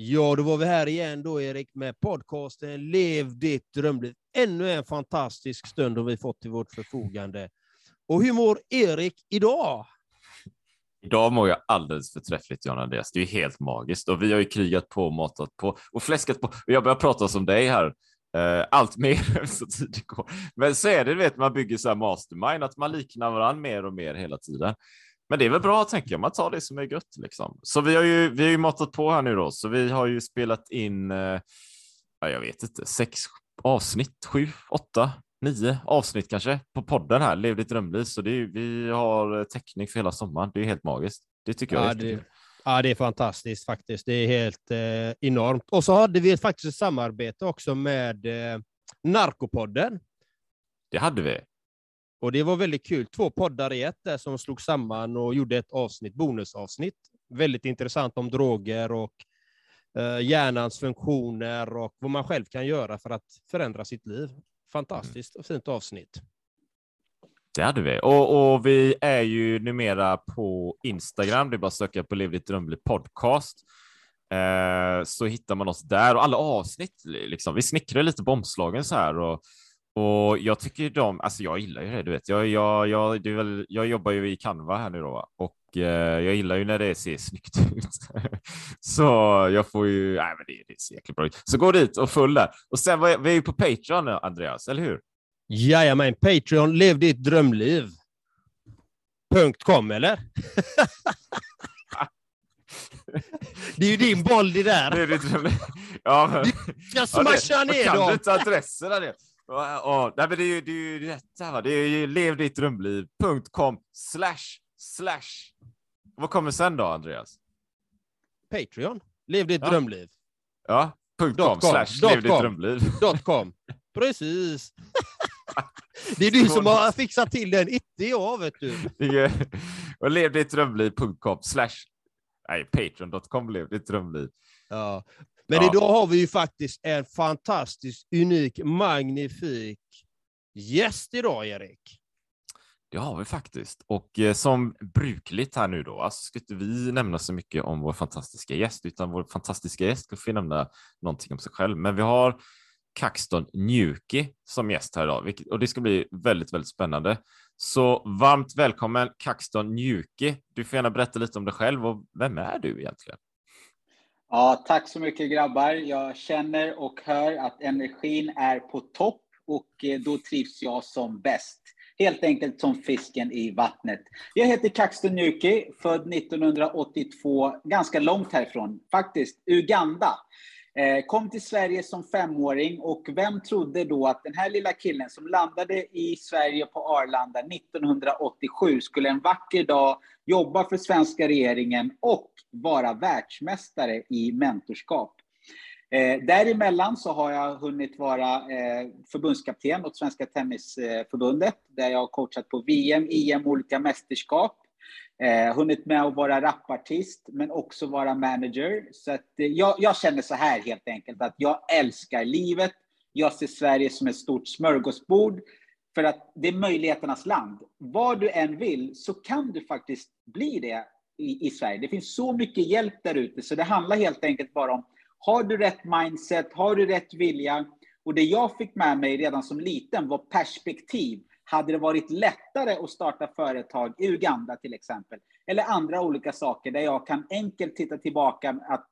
Ja, då var vi här igen då, Erik, med podcasten Lev ditt drömliv. Ännu en fantastisk stund har vi fått till vårt förfogande. Och hur mår Erik idag? Idag mår jag alldeles förträffligt, John Andreas. Det är helt magiskt och vi har ju krigat på, matat på och fläskat på. Och jag börjar prata som dig här eh, allt mer så tiden går. Men så är det, du vet, man bygger så här mastermind, att man liknar varandra mer och mer hela tiden. Men det är väl bra, tänker jag. Man tar det som är gött. Liksom. Så vi har ju, vi har ju matat på här nu då, så vi har ju spelat in, eh, jag vet inte, sex avsnitt, sju, åtta, nio avsnitt kanske på podden här, Lev ditt drömliv. Så det är, vi har täckning för hela sommaren. Det är helt magiskt. Det tycker jag ja, är det, ja, det är fantastiskt faktiskt. Det är helt eh, enormt. Och så hade vi faktiskt ett samarbete också med eh, Narkopodden. Det hade vi. Och det var väldigt kul. Två poddar i ett där som slog samman och gjorde ett avsnitt, bonusavsnitt. Väldigt intressant om droger och eh, hjärnans funktioner och vad man själv kan göra för att förändra sitt liv. Fantastiskt och fint avsnitt. Det hade vi. Och, och, vi är ju numera på Instagram. Det är bara att söka på Lev ditt drömliv podcast. Eh, så hittar man oss där och alla avsnitt. Liksom. Vi snickrar lite på omslagen så här och och jag tycker de, alltså jag gillar ju det, du vet. Jag, jag, jag, det väl, jag jobbar ju i Canva här nu då och eh, jag gillar ju när det ser snyggt ut. så jag får ju, nej men det, det ser jäkligt bra ut. Så gå dit och följ där. Och sen var vi är ju på Patreon Andreas, eller hur? Jajamän, Patreon, lev ditt drömliv. Punkt .com eller? Det är ju din boll det där. Det är ditt ja, men, du ska smasha ja, det, ner dem. Kan du inte adresserna? Ja, nej, men det är ju det är ju va? Det är ju levdittdrömliv.com slash slash. Vad kommer sen då, Andreas? Patreon. Lev ditt ja. drömliv. Ja, com slash lev ditt drömliv. .com. Precis. Det är du som har fixat till den, inte jag, vet du. Och lev ditt drömliv.com slash nej, patreon.com lev ditt drömliv. Ja, men ja. idag har vi ju faktiskt en fantastisk, unik, magnifik gäst idag, Erik. Det har vi faktiskt. Och eh, som brukligt här nu då, alltså ska inte vi nämna så mycket om vår fantastiska gäst, utan vår fantastiska gäst ska få nämna någonting om sig själv. Men vi har Kaxton Njuki som gäst här idag, vilket, och det ska bli väldigt, väldigt spännande. Så varmt välkommen Kaxton Njuki. Du får gärna berätta lite om dig själv och vem är du egentligen? Ja, tack så mycket grabbar. Jag känner och hör att energin är på topp och eh, då trivs jag som bäst. Helt enkelt som fisken i vattnet. Jag heter Kaxton Nyuki, född 1982, ganska långt härifrån, faktiskt Uganda. Eh, kom till Sverige som femåring och vem trodde då att den här lilla killen som landade i Sverige på Arlanda 1987 skulle en vacker dag jobba för svenska regeringen och vara världsmästare i mentorskap. Eh, däremellan så har jag hunnit vara eh, förbundskapten åt Svenska Tennisförbundet där jag har coachat på VM, EM, olika mästerskap. Eh, hunnit med att vara rapartist, men också vara manager. Så att, eh, jag, jag, känner så här helt enkelt, att jag älskar livet. Jag ser Sverige som ett stort smörgåsbord, för att det är möjligheternas land. Vad du än vill så kan du faktiskt bli det i, i Sverige. Det finns så mycket hjälp där ute, så det handlar helt enkelt bara om, har du rätt mindset, har du rätt vilja? Och det jag fick med mig redan som liten var perspektiv. Hade det varit lättare att starta företag i Uganda till exempel, eller andra olika saker där jag kan enkelt titta tillbaka att,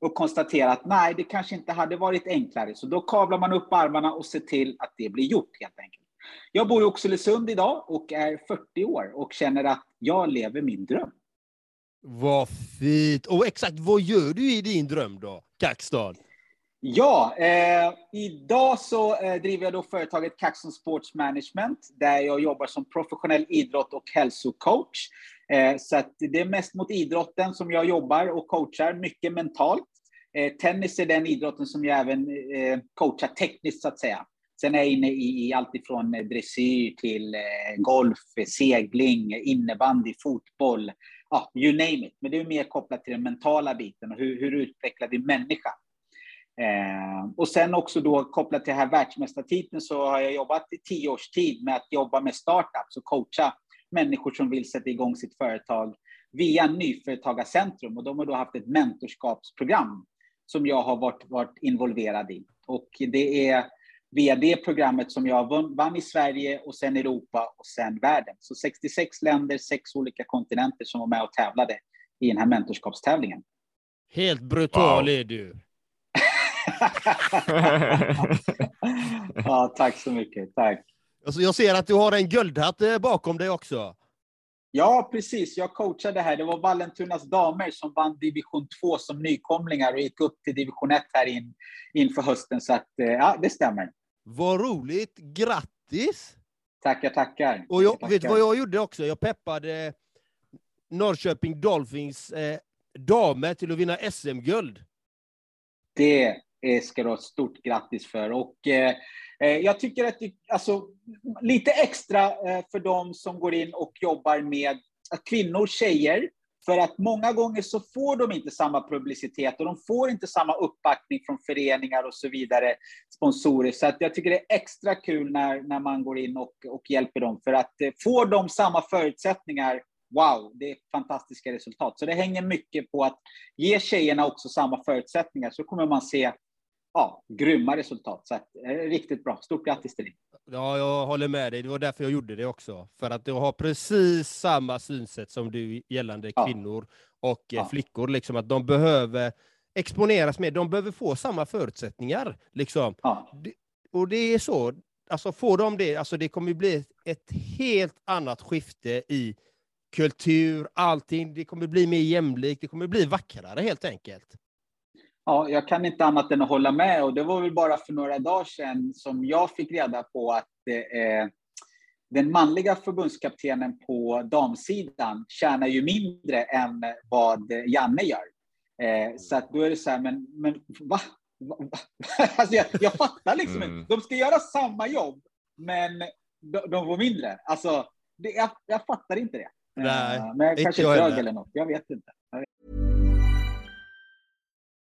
och konstatera att nej, det kanske inte hade varit enklare. Så då kavlar man upp armarna och ser till att det blir gjort helt enkelt. Jag bor i Oxelösund idag och är 40 år och känner att jag lever min dröm. Vad fint! Och exakt vad gör du i din dröm då, Kaxton? Ja, eh, idag så eh, driver jag då företaget Kaxon Sports Management där jag jobbar som professionell idrott och hälsocoach. Eh, så att det är mest mot idrotten som jag jobbar och coachar, mycket mentalt. Eh, tennis är den idrotten som jag även eh, coachar tekniskt så att säga. Sen är jag inne i, i allt ifrån eh, dressyr till eh, golf, segling, innebandy, fotboll, ja, you name it. Men det är mer kopplat till den mentala biten och hur, hur utvecklar vi människan? Eh, och sen också då kopplat till den här världsmästartiteln så har jag jobbat i tio års tid med att jobba med startups och coacha människor som vill sätta igång sitt företag via Nyföretagarcentrum och de har då haft ett mentorskapsprogram som jag har varit, varit involverad i. Och det är via det programmet som jag vann i Sverige och sen Europa och sen världen. Så 66 länder, sex olika kontinenter som var med och tävlade i den här mentorskapstävlingen. Helt brutal wow. är du. Ja, tack så mycket. Tack. Alltså jag ser att du har en guldhatt eh, bakom dig också. Ja, precis. Jag coachade här. Det var Vallentunas damer som vann division 2 som nykomlingar och gick upp till division 1 här in, inför hösten. Så att, eh, ja, det stämmer. Vad roligt! Grattis! Tackar, tackar. Och jag, tackar. vet du vad jag gjorde också? Jag peppade Norrköping Dolphins eh, damer till att vinna SM-guld. Det Eh, ska du ha stort grattis för. Och, eh, eh, jag tycker att det, alltså, lite extra eh, för de som går in och jobbar med kvinnor, tjejer, för att många gånger så får de inte samma publicitet och de får inte samma uppbackning från föreningar och så vidare, sponsorer. Så att jag tycker det är extra kul när, när man går in och, och hjälper dem. För att eh, får de samma förutsättningar, wow, det är fantastiska resultat. Så det hänger mycket på att ge tjejerna också samma förutsättningar, så kommer man se ja, grymma resultat. Så att, eh, riktigt bra. Stort grattis till dig. Ja, jag håller med dig. Det var därför jag gjorde det också. För att jag har precis samma synsätt som du gällande ja. kvinnor och eh, ja. flickor. Liksom, att de behöver exponeras mer. De behöver få samma förutsättningar. Liksom. Ja. Och det är så. Alltså får de det, alltså det kommer bli ett helt annat skifte i kultur, allting. Det kommer bli mer jämlikt, det kommer bli vackrare helt enkelt. Ja, jag kan inte annat än att hålla med och det var väl bara för några dagar sedan som jag fick reda på att eh, den manliga förbundskaptenen på damsidan tjänar ju mindre än vad Janne gör. Eh, så att då är det så här, men, men va? va? alltså jag, jag fattar liksom mm. De ska göra samma jobb, men de, de får mindre. Alltså, det, jag, jag fattar inte det. Nej, eh, men jag kanske är trög eller något, jag vet inte.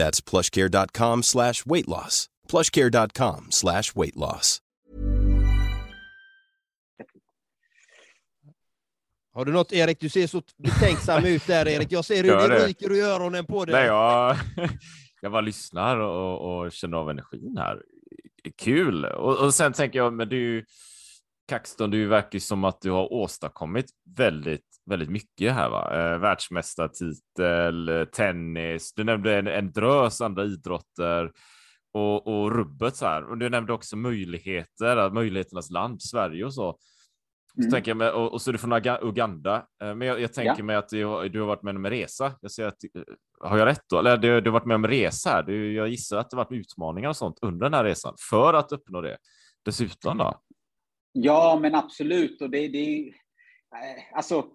That's plushcare.com slash weight loss. plushcare.com slash weight loss. Har du något, Erik? Du ser så betänksam ut där, Erik. Jag ser hur det, det ryker i öronen på dig. Nej, jag, jag bara lyssnar och, och känner av energin här. Kul! Och, och sen tänker jag, men du, Kaxton, du verkar som att du har åstadkommit väldigt, väldigt mycket här. Va? Eh, världsmästartitel, tennis, du nämnde en, en drös andra idrotter och, och rubbet så här. Och du nämnde också möjligheter, möjligheternas land, Sverige och så. Så mm. tänker jag med, och, och, så är du från Uganda. Eh, men jag, jag tänker ja. mig att du, du, har varit med om en resa. Jag ser att, eh, har jag rätt då? Eller du, du har varit med om en resa här. Du, jag gissar att det varit utmaningar och sånt under den här resan för att uppnå det. Dessutom då? Ja, men absolut. Och det, det, eh, alltså,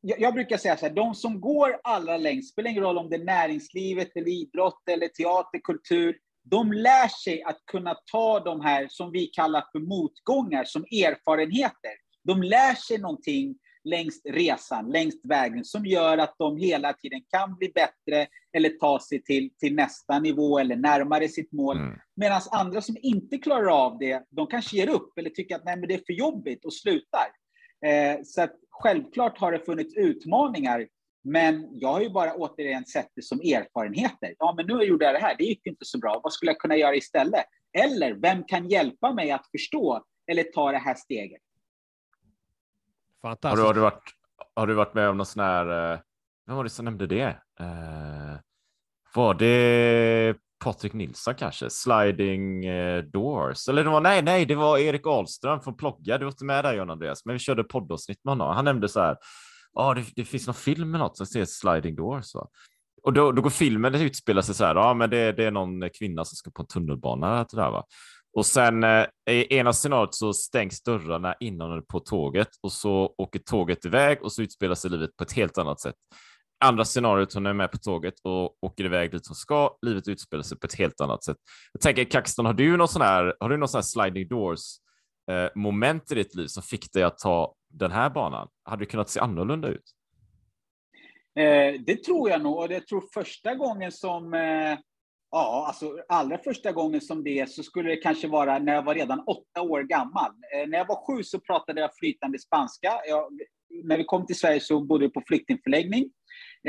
jag, brukar säga så här, de som går allra längst, spelar ingen roll om det är näringslivet, eller idrott, eller teater, kultur, de lär sig att kunna ta de här, som vi kallar för motgångar, som erfarenheter. De lär sig någonting längs resan, längs vägen, som gör att de hela tiden kan bli bättre, eller ta sig till, till nästa nivå eller närmare sitt mål. Mm. Medan andra som inte klarar av det, de kanske ger upp eller tycker att nej, men det är för jobbigt och slutar. Eh, så att självklart har det funnits utmaningar, men jag har ju bara återigen sett det som erfarenheter. Ja, men nu gjorde jag det här, det gick inte så bra. Vad skulle jag kunna göra istället? Eller vem kan hjälpa mig att förstå eller ta det här steget? Fantastiskt. Har du, har du, varit, har du varit med om någon sån här, eh, vem var det som nämnde det? Eh, var det Patrik Nilsson kanske? Sliding eh, Doors? Eller det var, nej, nej, det var Erik Ahlström från Plogga. Du var inte med där John Andreas, men vi körde poddavsnitt med honom. Han nämnde så här, ja, ah, det, det, finns någon film med något som heter Sliding Doors. Va? Och då, då går filmen, det utspelar sig så här, ja, ah, men det, det är någon kvinna som ska på en tunnelbana. Det där, va? Och sen eh, i ena scenariot så stängs dörrarna innan på tåget och så åker tåget iväg och så utspelar sig livet på ett helt annat sätt. Andra scenariot, hon är med på tåget och åker iväg dit hon ska. Livet utspelar sig på ett helt annat sätt. Jag tänker, Kaxton, har du någon sån här, har du någon sån här sliding doors eh, moment i ditt liv som fick dig att ta den här banan? Hade det kunnat se annorlunda ut? Eh, det tror jag nog. Och jag tror första gången som eh, Ja, alltså allra första gången som det så skulle det kanske vara när jag var redan åtta år gammal. Eh, när jag var sju så pratade jag flytande spanska. Jag, när vi kom till Sverige så bodde vi på flyktingförläggning.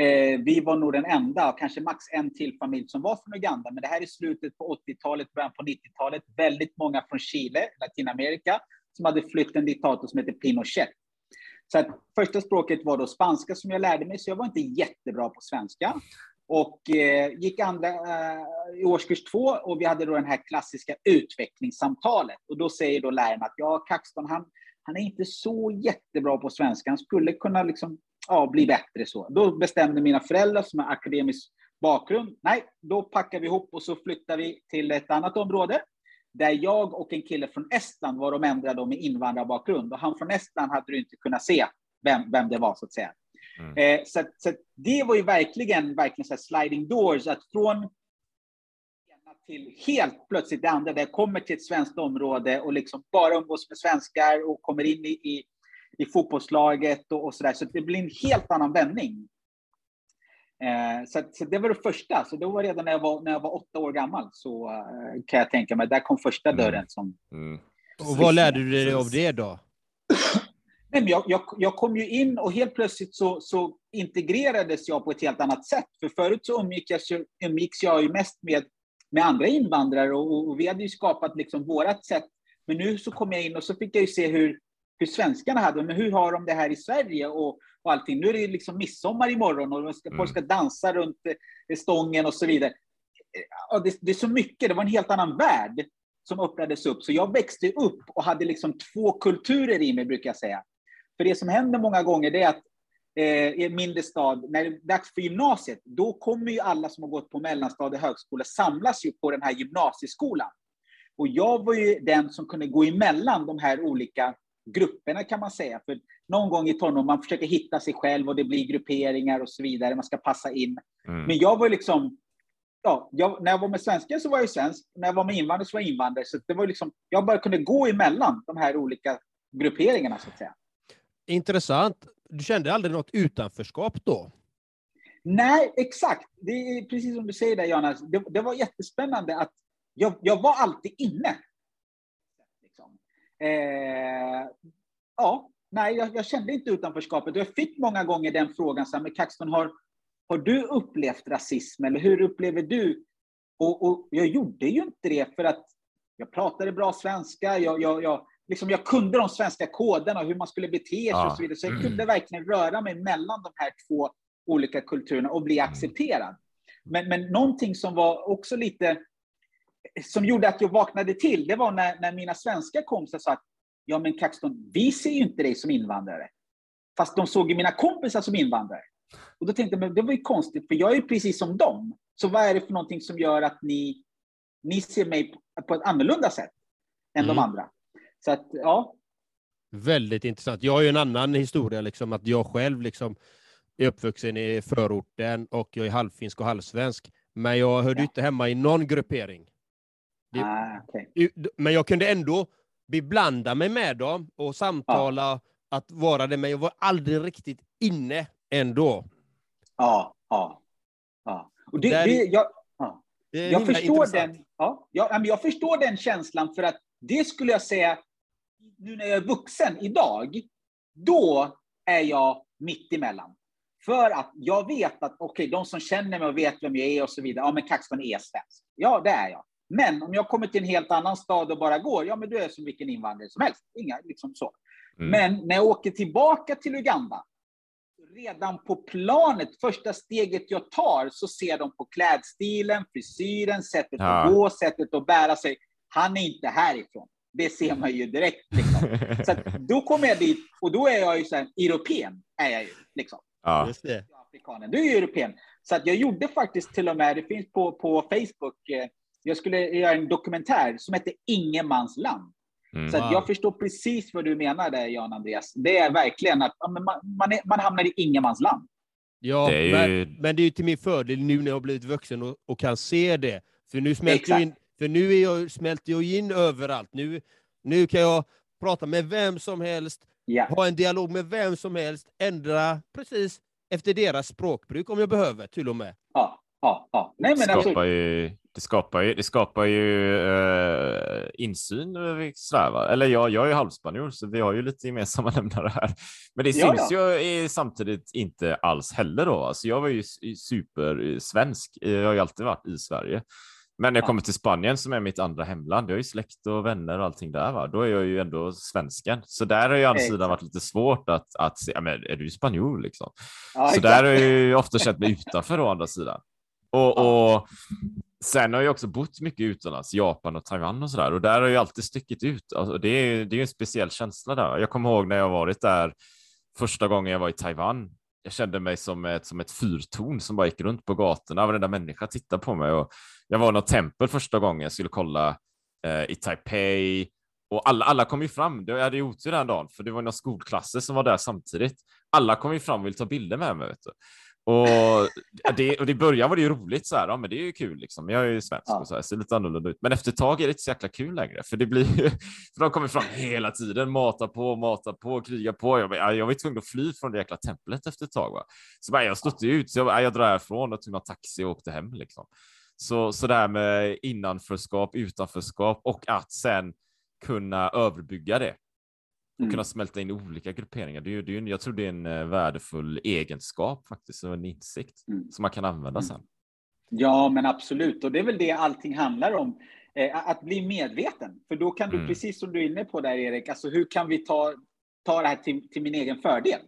Eh, vi var nog den enda, kanske max en till familj som var från Uganda. Men det här är slutet på 80-talet, början på 90-talet. Väldigt många från Chile, Latinamerika, som hade flytt en diktator som heter Pinochet. Så att första språket var då spanska som jag lärde mig, så jag var inte jättebra på svenska. Och eh, gick andra eh, i årskurs två och vi hade då den här klassiska utvecklingssamtalet. Och då säger då läraren att ja, Kaxton, han, han är inte så jättebra på svenska. Han skulle kunna liksom, ja, bli bättre så. Då bestämde mina föräldrar som har akademisk bakgrund, nej, då packar vi ihop och så flyttar vi till ett annat område där jag och en kille från Estland var de enda då med invandrarbakgrund. Och han från Estland hade du inte kunnat se vem, vem det var, så att säga. Mm. Eh, så, så det var ju verkligen, verkligen så sliding doors, att från till helt plötsligt det andra, där jag kommer till ett svenskt område och liksom bara umgås med svenskar och kommer in i, i, i fotbollslaget och, och så där. Så det blir en helt annan vändning. Eh, så, så, det var det första. Så det var redan när jag var, när jag var åtta år gammal, så eh, kan jag tänka mig. Där kom första mm. dörren. Som, mm. Och vad lärde du dig av det då? Nej, jag, jag, jag, kom ju in och helt plötsligt så, så, integrerades jag på ett helt annat sätt. För förut så umgick jag, umgicks jag ju mest med, med andra invandrare och, och vi hade ju skapat liksom vårat sätt. Men nu så kom jag in och så fick jag ju se hur, hur svenskarna hade men hur har de det här i Sverige och, och allting. Nu är det liksom midsommar imorgon och ska, mm. folk ska dansa runt eh, stången och så vidare. Eh, ja, det, det, är så mycket, det var en helt annan värld som öppnades upp. Så jag växte upp och hade liksom två kulturer i mig, brukar jag säga. För det som händer många gånger det är att eh, i en mindre stad, när det är dags för gymnasiet, då kommer ju alla som har gått på mellanstadie och högskola samlas ju på den här gymnasieskolan. Och jag var ju den som kunde gå emellan de här olika grupperna kan man säga. För någon gång i tonåren, man försöker hitta sig själv och det blir grupperingar och så vidare, man ska passa in. Mm. Men jag var liksom, ja, jag, när jag var med svenskar så var jag svensk, när jag var med invandrare så var jag invandrare. Så det var liksom, jag bara kunde gå emellan de här olika grupperingarna så att säga. Intressant. Du kände aldrig något utanförskap då? Nej, exakt. Det är precis som du säger där, Jonas. Det, det var jättespännande att jag, jag var alltid inne. Eh, ja, nej, jag, jag, kände inte utanförskapet. Jag fick många gånger den frågan, så här, men Kaxton, har, har du upplevt rasism eller hur upplever du? Och, och, jag gjorde ju inte det för att jag pratade bra svenska, jag, jag, jag liksom jag kunde de svenska koderna, hur man skulle bete sig ja. och så vidare. Så jag kunde mm. verkligen röra mig mellan de här två olika kulturerna och bli mm. accepterad. Men, men någonting som var också lite, som gjorde att jag vaknade till, det var när, när mina svenska kompisar sa att ja men Kaxton, vi ser ju inte dig som invandrare. Fast de såg ju mina kompisar som invandrare. Och då tänkte jag, men det var ju konstigt, för jag är ju precis som dem. Så vad är det för någonting som gör att ni, ni ser mig på ett annorlunda sätt än mm. de andra? Så att, ja. Väldigt intressant. Jag har ju en annan historia, liksom, att jag själv liksom är uppvuxen i förorten och jag är halvfinsk och halvsvensk. Men jag hörde ja. inte hemma i någon gruppering. Det, ah, okay. Men jag kunde ändå beblanda mig med dem och samtala, ja. att vara det, men jag var aldrig riktigt inne ändå. Ja, ja. ja. Och det, Där- det, jag, ja. Det jag, förstår intressant. den, ja, jag, jag förstår den känslan för att det skulle jag säga, nu när jag är vuxen idag, då är jag mitt emellan. För att jag vet att okej, de som känner mig och vet vem jag är och så vidare, ja men Kaxman är svensk. Ja, det är jag. Men om jag kommer till en helt annan stad och bara går, ja men du är som vilken invandrare som helst. Inga, liksom så. Mm. Men när jag åker tillbaka till Uganda, redan på planet, första steget jag tar, så ser de på klädstilen, frisyren, sättet Ja. att gå, sättet att bära sig. Han är inte härifrån. Det ser man ju direkt. Liksom. Så att då kommer jag dit och då är jag ju så här, europen. Är jag ju, liksom. ja. Just det. Jag är afrikanen. Du är ju europen. Så att jag gjorde faktiskt till och med, det finns på, på Facebook, eh, jag skulle göra en dokumentär som heter Ingenmansland. Mm. Så att Wow. jag förstår precis vad du menar där, Jan Andreas. Det är verkligen att man, man, är, man hamnar i ingenmansland. Ja, Det ju- men, men det är ju till min fördel nu när jag har blivit vuxen och, och kan se det. För nu smälter in, för nu är jag, smälter jag in överallt. Nu, nu kan jag prata med vem som helst, Ja. ha en dialog med vem som helst, ändra precis efter deras språkbruk om jag behöver till och med. Ja, ja, ja. Nej, men det, alltså, ju, det skapar ju, det skapar ju eh, insyn över sådär, va? Eller jag, jag är ju halvspanjor så vi har ju lite gemensamma nämnare här. Men det Ja, syns ju i, samtidigt inte alls heller då. Alltså jag var ju supersvensk. Jag har ju alltid varit i Sverige. Men när jag Ja. kommer till Spanien som är mitt andra hemland, jag har ju släkt och vänner och allting där, va? då är jag ju ändå svensken. Så där har ju andra sidan varit lite svårt att, att se, ja, men är du spanjor liksom? ja, Så där har jag ju ofta känt mig utanför å andra sidan. Och, och sen har jag också bott mycket utomlands, Japan och Taiwan och sådär. Och där har jag ju alltid stickit ut. Alltså, det är det är ju en speciell känsla där. Jag kommer ihåg när jag varit där första gången jag var i Taiwan. Jag kände mig som ett, som ett fyrtorn som bara gick runt på gatorna. Varenda människa tittade på mig. Och jag var i något tempel första gången jag skulle kolla eh, i Taipei. Och alla, alla kom ju fram. Jag hade ju otur den dagen, för det var några skolklasser som var där samtidigt. Alla kom ju fram och ville ta bilder med mig. Och, det, och i början var det ju roligt, så här, ja, men det är ju kul, liksom. jag är ju svensk Ja. och så här, ser lite annorlunda ut. Men efter ett tag är det inte så jäkla kul längre, för det blir för de kommer fram hela tiden, matar på, matar på, krigar på. Jag, jag, jag var tvungen att fly från det jäkla templet efter ett tag. Va? Så bara, jag stod ut, så jag, jag drar härifrån och tog en taxi och åkte hem. Liksom. Så, så det här med innanförskap, utanförskap och att sen kunna överbygga det och Mm. kunna smälta in i olika grupperingar. Det är, det är, jag tror det är en eh, värdefull egenskap faktiskt, och en insikt Mm. som man kan använda Mm. sen. Ja, men absolut. Och det är väl det allting handlar om. Eh, att bli medveten. För då kan du, Mm. precis som du är inne på där Erik, alltså hur kan vi ta, ta det här till, till min egen fördel?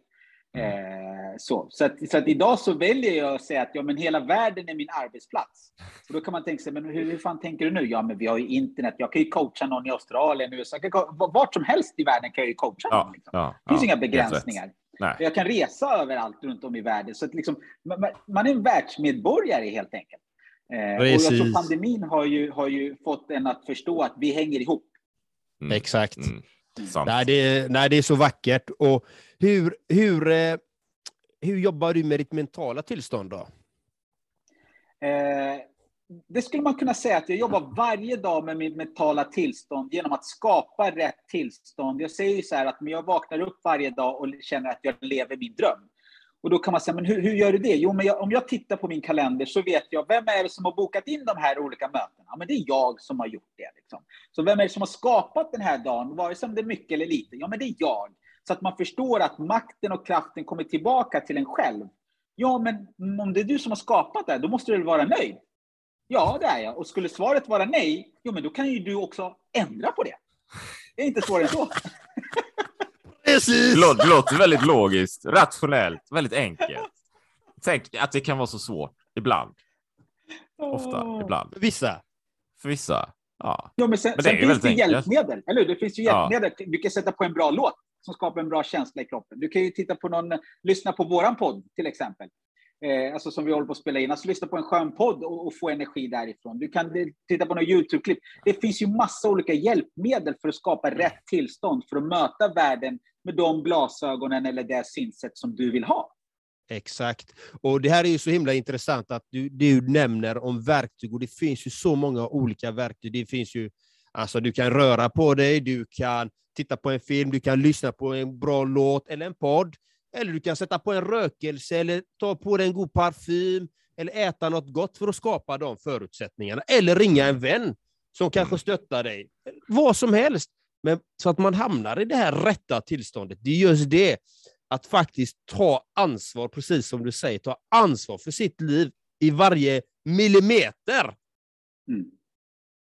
Eh, så så, att, så att idag så väljer jag att säga att ja, men hela världen är min arbetsplats. Och då kan man tänka sig, men hur, hur fan tänker du nu? Ja, men vi har ju internet. Jag kan ju coacha någon i Australien, USA. Jag kan, ko- vart som helst i världen kan jag ju coacha Ja, någon. Liksom. ja, Det finns ja, inga begränsningar. Nej. Jag kan resa överallt runt om i världen. Så att liksom, man, man- är en världsmedborgare helt enkelt. Eh, och jag tror pandemin har ju, har ju fått en att förstå att vi hänger ihop. Mm. Exakt. Mm. Nej, det, är- nej, det är så vackert. Och hur, hur, eh, hur jobbar du med ditt mentala tillstånd då? Eh, det skulle man kunna säga att jag jobbar varje dag med mitt mentala tillstånd genom att skapa rätt tillstånd. Jag säger ju så här att men jag vaknar upp varje dag och känner att jag lever min dröm. Och då kan man säga, men hur, hur gör du det? Jo, men jag, om jag tittar på min kalender så vet jag, vem är det som har bokat in de här olika mötena? Ja, men det är jag som har gjort det. Liksom. Så vem är det som har skapat den här dagen, vare sig om det är mycket eller lite? Ja, men det är jag. Så att man förstår att makten och kraften kommer tillbaka till en själv. Ja, men om det är du som har skapat det, här, då måste du väl vara nöjd? Ja, det är jag. Och skulle svaret vara nej, jo, men då kan ju du också ändra på det. Det är inte svårare än så. Precis! Det låter, det låter väldigt logiskt, rationellt, väldigt enkelt. Tänk att det kan vara så svårt ibland. Ofta, ibland. Vissa. För vissa. Ja. Ja, men sen, Men det sen ju finns det hjälpmedel, eller hur? Det finns ju Ja. hjälpmedel. Du kan sätta på en bra låt som skapar en bra känsla i kroppen. Du kan ju titta på någon, lyssna på våran podd till exempel. Eh, alltså som vi håller på att spela in. Alltså lyssna på en skön podd och, och få energi därifrån. Du kan eh, titta på någon YouTube-klipp. Det finns ju massa olika hjälpmedel för att skapa rätt tillstånd, för att möta världen med de glasögonen eller det synsätt som du vill ha. Exakt. Och det här är ju så himla intressant att du, du nämner om verktyg och det finns ju så många olika verktyg. Det finns ju, alltså du kan röra på dig, du kan titta på en film, du kan lyssna på en bra låt eller en podd. Eller du kan sätta på en rökelse eller ta på dig en god parfym. eller äta något gott för att skapa de förutsättningarna. Eller ringa en vän som kanske stöttar dig. Vad som helst. Men så att man hamnar i det här rätta tillståndet. Det är just det, att faktiskt ta ansvar, precis som du säger, ta ansvar för sitt liv i varje millimeter. Mm.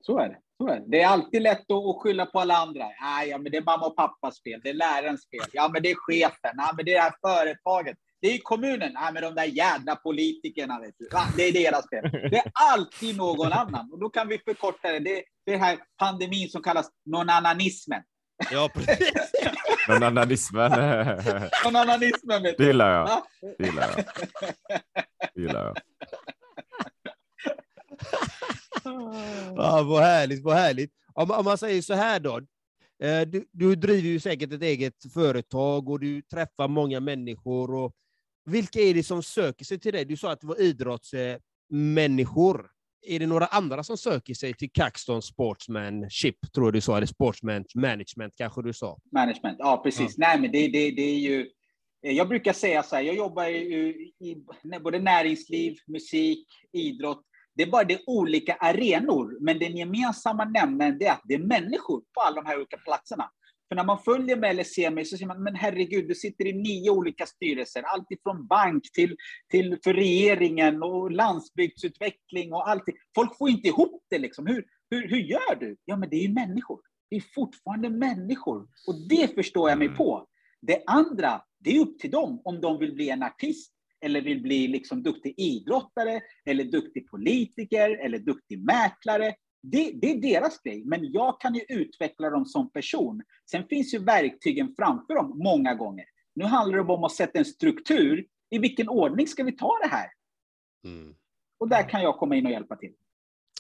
Så är det. Det. är alltid lätt att skylla på alla andra. Nej, ja, men det är mamma och pappas fel, det är lärarens fel, ja, men det är chefen, ja, men det är det här företaget. Det är kommunen. Nej, men de där jävla politikerna, vet du. det är deras fel. Det är alltid någon annan. Och då kan vi förkorta det. Det är den här pandemin som kallas nonananismen. Ja, precis. Nonananismen. nonananismen, vet du. Det gillar jag. Det gillar jag. Det gillar jag. Ja, vad härligt, vad härligt. Om, om man säger så här då. Eh, du, du driver ju säkert ett eget företag och du träffar många människor. Och vilka är det som söker sig till dig? Du sa att det var idrottsmänniskor. Är det några andra som söker sig till Caxton Sportsmanship, tror jag du sa, eller Sportsman Management kanske du sa? Management, ja precis. Ja. Nej, men det, det, det är ju... Jag brukar säga så här, jag jobbar i, i både näringsliv, musik, idrott. Det är bara det olika arenor, men den gemensamma nämnaren är att det är människor på alla de här olika platserna. För när man följer mig eller ser mig så ser man, men herregud, du sitter i nio olika styrelser, allt ifrån bank till, till för regeringen och landsbygdsutveckling och allting. Folk får inte ihop det liksom. Hur, hur, hur gör du? Ja, men det är ju människor. Det är fortfarande människor. Och det förstår jag mig mm. på. Det andra, det är upp till dem om de vill bli en artist eller vill bli liksom duktig idrottare, eller duktig politiker, eller duktig mäklare det, det, är deras grej, men jag kan ju utveckla dem som person. Sen finns ju verktygen framför dem många gånger. Nu handlar det om att sätta en struktur. I vilken ordning ska vi ta det här? Mm. Och där kan jag komma in och hjälpa till.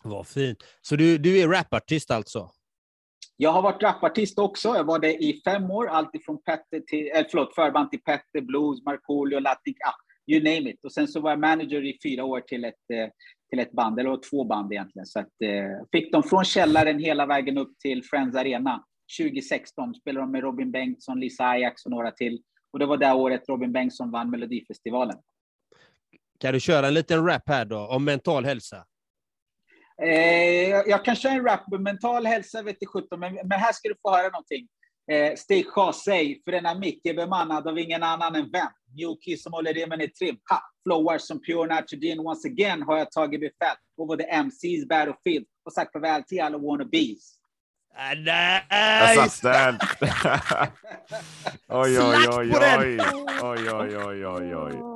Vad fint. Så du, du är rapartist alltså? Jag har varit rapartist också. Jag var det i fem år, alltifrån Petter till, äh, förlåt, förband till Petter, Blues, Markoolio, Latin, ah, you name it. Och sen så var jag manager i fyra år till ett eh, till ett band, eller två band egentligen. Så att, eh, fick dem från källaren hela vägen upp till Friends Arena 2016. Spelade de med Robin Bengtsson, Lisa Ajax och några till. Och det var det året Robin Bengtsson vann Melodifestivalen. Kan du köra en liten rap här då, om mental hälsa? Eh, jag kan köra en rap med mental hälsa, vet du sjutton, men, men här ska du få höra någonting. Eh, Stig säg, för denna mick är bemannad av ingen annan än vem? Mjukis som håller remmen i trim. Ha! Flowar som pure nitrogen. Once again har jag tagit befäl over the MC's battlefield och sagt farväl till alla wannabes. Ah, nice! Jag satt den! oj, oj, oj, oj. Oj, oj, oj, oj, oj.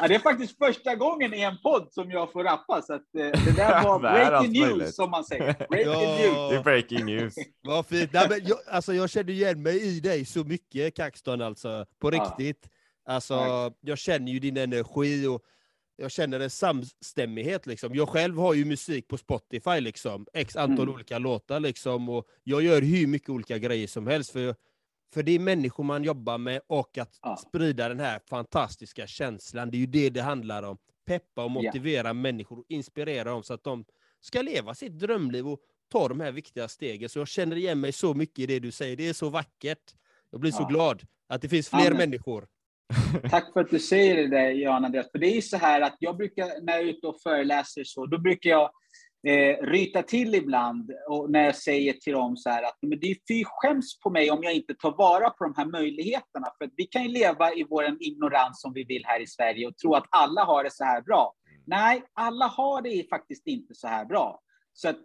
Ja, det är faktiskt första gången i en podd som jag får rappa, så att, eh, det där var breaking news, möjligt. som man säger. Breaking ja. news. Det är breaking news. Vad fint. Nej, men jag, alltså, jag känner igen mig i dig så mycket, Kaxton, alltså. På riktigt. Alltså, jag känner ju din energi och jag känner en samstämmighet. Liksom. Jag själv har ju musik på Spotify, liksom. x antal mm. olika låtar. Liksom, och jag gör hur mycket olika grejer som helst. För, för det är människor man jobbar med och att ja. sprida den här fantastiska känslan. Det är ju det det handlar om. Peppa och motivera ja. människor och inspirera dem så att de ska leva sitt drömliv och ta de här viktiga stegen. Så jag känner igen mig så mycket i det du säger. Det är så vackert. Jag blir ja. så glad att det finns fler Amen. människor Tack för att du säger det Jan Andreas. För det är ju så här att jag brukar, när jag är ute och föreläser så, då brukar jag eh, ryta till ibland och när jag säger till dem så här att men det är fy skäms på mig om jag inte tar vara på de här möjligheterna. För vi kan ju leva i vår ignorans som vi vill här i Sverige och tro att alla har det så här bra. Nej, alla har det faktiskt inte så här bra. Så att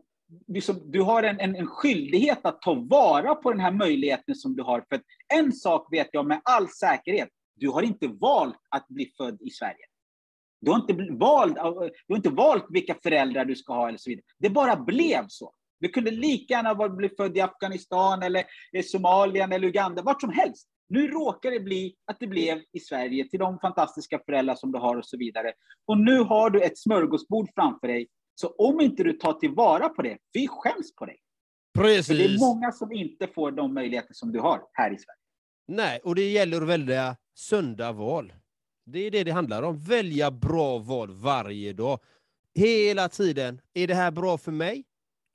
liksom, du har en, en, en, skyldighet att ta vara på den här möjligheten som du har. För en sak vet jag med all säkerhet, du har inte valt att bli född i Sverige. Du har inte valt, du har inte valt vilka föräldrar du ska ha eller så vidare. Det bara blev så. Du kunde lika gärna bli född i Afghanistan eller i Somalien eller Uganda, vart som helst. Nu råkar det bli att det blev i Sverige till de fantastiska föräldrar som du har och så vidare. Och nu har du ett smörgåsbord framför dig. Så om inte du tar tillvara på det, vi skäms på dig. Precis. För det är många som inte får de möjligheter som du har här i Sverige. Nej, och det gäller att välja sunda val. Det är det det handlar om. Välja bra val varje dag. Hela tiden. Är det här bra för mig?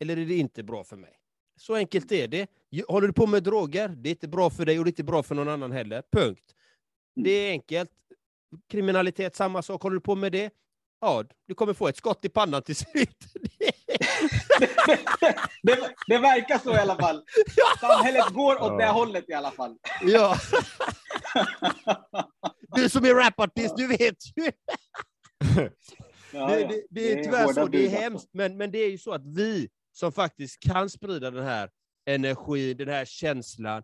Eller är det inte bra för mig? Så enkelt är det. Håller du på med droger? Det är inte bra för dig och det är inte bra för någon annan heller. Punkt. Det är enkelt. Kriminalitet, samma sak. Håller du på med det? ja, du kommer få ett skott i pannan till slut. det, det, verkar så i alla fall. Samhället går åt det hållet i alla fall. ja. Du som är rapartist, du vet ju. Ja, det, det, det är tyvärr så, det är hemskt, men, men det är ju så att vi som faktiskt kan sprida den här energin, den här känslan,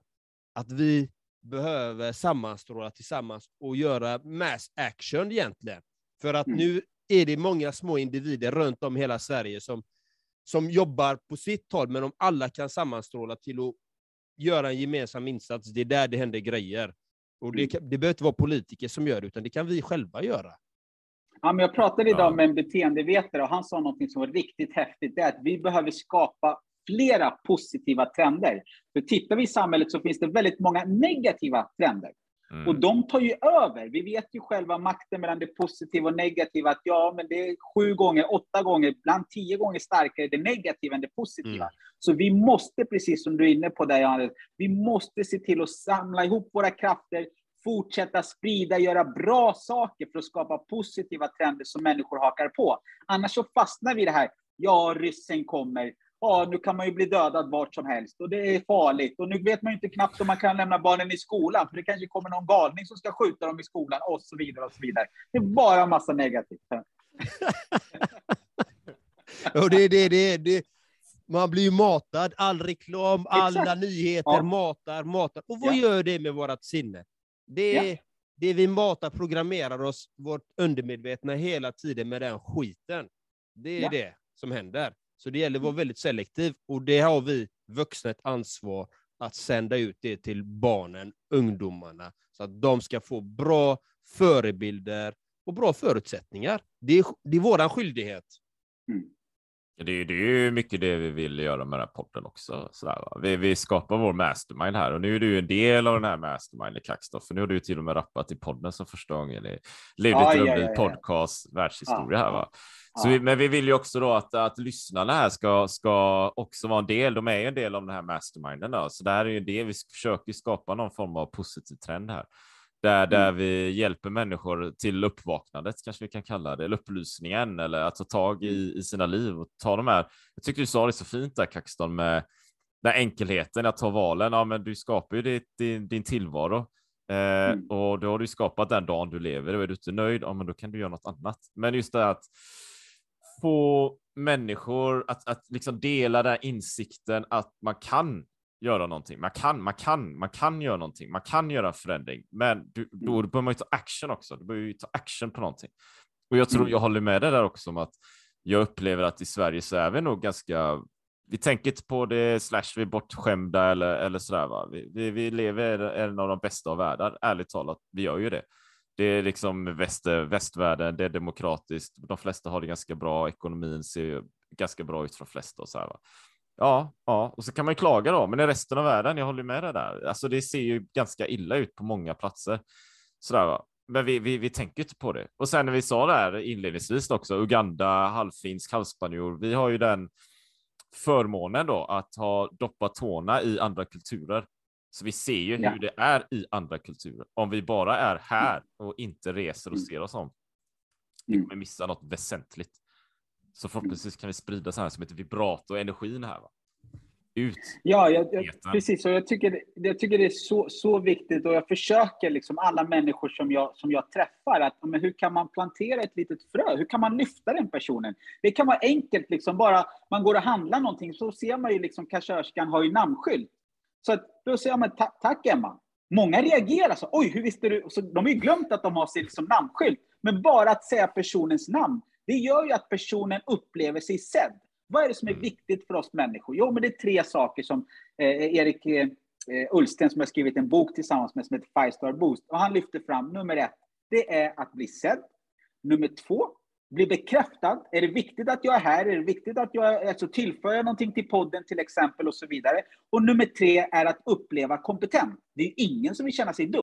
att vi behöver sammanstråla tillsammans och göra mass action egentligen. För att Mm. nu är det många små individer runt om i hela Sverige som, som jobbar på sitt håll, men om alla kan sammanstråla till att göra en gemensam insats, det är där det händer grejer. Och det, Mm. det behöver inte vara politiker som gör det, utan det kan vi själva göra. Ja, men jag pratade idag med en beteendevetare och han sa något som var riktigt häftigt. Det är att vi behöver skapa flera positiva trender. För tittar vi i samhället så finns det väldigt många negativa trender. Mm. Och de tar ju över. Vi vet ju själva makten mellan det positiva och negativa. Att ja, men det är sju gånger, åtta gånger, ibland tio gånger starkare det negativa än det positiva. Mm. Så vi måste, precis som du är inne på där, Johannes, vi måste se till att samla ihop våra krafter, fortsätta sprida, göra bra saker för att skapa positiva trender som människor hakar på. Annars så fastnar vi i det här, ja, ryssen kommer, ja, nu kan man ju bli dödad vart som helst och det är farligt. Och nu vet man ju inte knappt om man kan lämna barnen i skolan, för det kanske kommer någon galning som ska skjuta dem i skolan och så vidare och så vidare. Det är bara en massa negativt. Och det, det, det, det, man blir ju matad, all reklam, alla Exakt. nyheter Ja. matar, matar. Och vad Ja. gör det med vårt sinne? Det, Ja. det vi matar programmerar oss, vårt undermedvetna, hela tiden med den skiten. Det är Ja. det som händer. Så det gäller att vara väldigt selektiv, och det har vi vuxna ett ansvar att sända ut det till barnen, ungdomarna, så att de ska få bra förebilder och bra förutsättningar. Det är, det är vår skyldighet. Det är, det är ju mycket det vi vill göra med den här podden också. Sådär? Vi, vi skapar vår mastermind här och nu är du en del av den här masterminden Kaxtoff. För nu har du till och med rappat i podden som första gången i Levde Ja, ett ja, ja, ja. podcast världshistoria Ja, här va. Så vi, men vi vill ju också då att, att lyssnarna här ska, ska också vara en del. De är ju en del av den här masterminden då. Så det här är ju det vi försöker skapa någon form av positiv trend här. Där, där Mm. vi hjälper människor till uppvaknandet, kanske vi kan kalla det, eller upplysningen, eller att ta tag Mm. i, i sina liv och ta de här. Jag tycker du sa det så fint där, Kaxton, med den enkelheten att ta valen. Ja, men du skapar ju ditt, din, din tillvaro. Eh, Mm. Och då har du skapat den dagen du lever. Och är du inte nöjd, ja, men då kan du göra något annat. Men just det att få människor att, att liksom dela den här insikten att man kan göra någonting. Man kan, man kan, man kan göra någonting. Man kan göra en förändring, men du, då Mm. behöver man ju ta action också. Du behöver ju ta action på någonting. Och jag tror Mm. jag håller med dig där också om att jag upplever att i Sverige så är vi nog ganska vi tänker inte på det, slash vi är bortskämda eller, eller sådär. Va? Vi, vi, vi lever i en av de bästa av världar, ärligt talat. Vi gör ju det. Det är liksom väst, västvärlden, det är demokratiskt. De flesta har det ganska bra, ekonomin ser ganska bra ut för de flesta. Och så här, va? Ja, ja, och så kan man klaga då, men i resten av världen, jag håller med dig där. Alltså det ser ju ganska illa ut på många platser. Sådär, va? Men vi, vi, vi tänker inte på det. Och sen när vi sa det här inledningsvis också, Uganda, halvfinsk, halvspanjor, vi har ju den förmånen då att ha doppat tårna i andra kulturer. Så vi ser ju Ja. hur det är i andra kulturer. Om vi bara är här och inte reser och Mm. ser oss om, vi Mm. kommer missa något väsentligt. Så förhoppningsvis kan vi sprida så här som heter vibrato och energin här. Va? Ut. Ja, jag, jag, precis. Och jag tycker, jag tycker det är så, så viktigt och jag försöker liksom alla människor som jag, som jag träffar att men hur kan man plantera ett litet frö? Hur kan man lyfta den personen? Det kan vara enkelt, liksom bara man går och handlar någonting så ser man ju liksom kassörskan har ju namnskylt. Så att, då säger ta, tack Emma. Många reagerar så, oj hur visste du? Så de har ju glömt att de har sin liksom, namnskylt. Men bara att säga personens namn, det gör ju att personen upplever sig sedd. Vad är det som är viktigt för oss människor? Jo, men det är tre saker som eh, Erik eh, Ullsten, som har skrivit en bok tillsammans med, som heter Five Star Boost. Och han lyfter fram nummer ett, det är att bli sedd. Nummer två, bli bekräftad. Är det viktigt att jag är här? Är det viktigt att jag alltså, tillför jag någonting till podden till exempel och så vidare? Och nummer tre är att uppleva kompetent. Det är ingen som vill känna sig dum.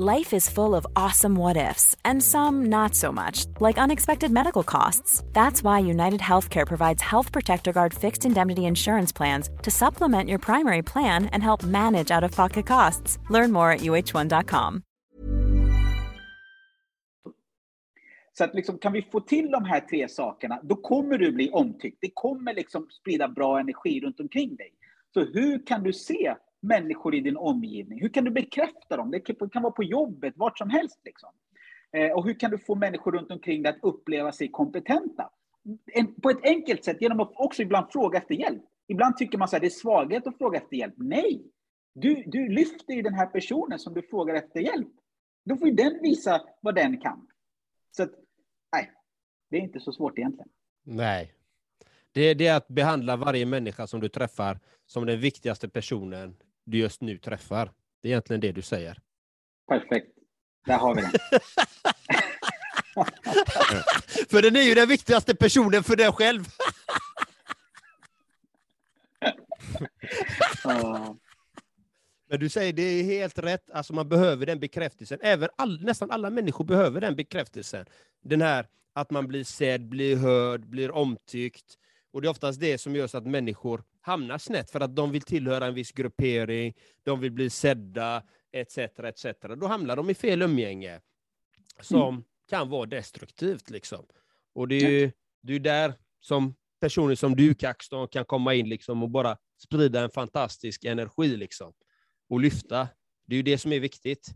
Life is full of awesome what ifs, and some not so much, like unexpected medical costs. That's why United Healthcare provides Health Protector Guard fixed indemnity insurance plans to supplement your primary plan and help manage out of pocket costs. Learn more at uh1.com. Så att liksom, kan vi få till de här tre sakerna, då kommer du bli omtyckt. Det kommer liksom sprida bra energi runt omkring dig. Så hur kan du se människor i din omgivning? Hur kan du bekräfta dem? Det kan vara på jobbet, vart som helst. Liksom. Eh, och hur kan du få människor runt omkring dig att uppleva sig kompetenta? På ett enkelt sätt, genom att också ibland fråga efter hjälp. Ibland tycker man att det är svaghet att fråga efter hjälp. Nej! Du, du lyfter ju den här personen som du frågar efter hjälp. Då får ju den visa vad den kan. Så att, nej, det är inte så svårt egentligen. Nej. Det, det är att behandla varje människa som du träffar som den viktigaste personen du just nu träffar. Det är egentligen det du säger. Perfekt. Där har vi den. för den är ju den viktigaste personen för dig själv. Men du säger det är helt rätt, alltså man behöver den bekräftelsen. Även all, nästan alla människor behöver den bekräftelsen. Den här att man blir sedd, blir hörd, blir omtyckt. Och det är oftast det som gör så att människor hamnar snett, för att de vill tillhöra en viss gruppering, de vill bli sedda, etc. etc. Då hamnar de i fel umgänge, som mm. kan vara destruktivt. Liksom. Och det är ju det är där som personer som du, Kaxton, kan komma in liksom, och bara sprida en fantastisk energi liksom, och lyfta. Det är ju det som är viktigt.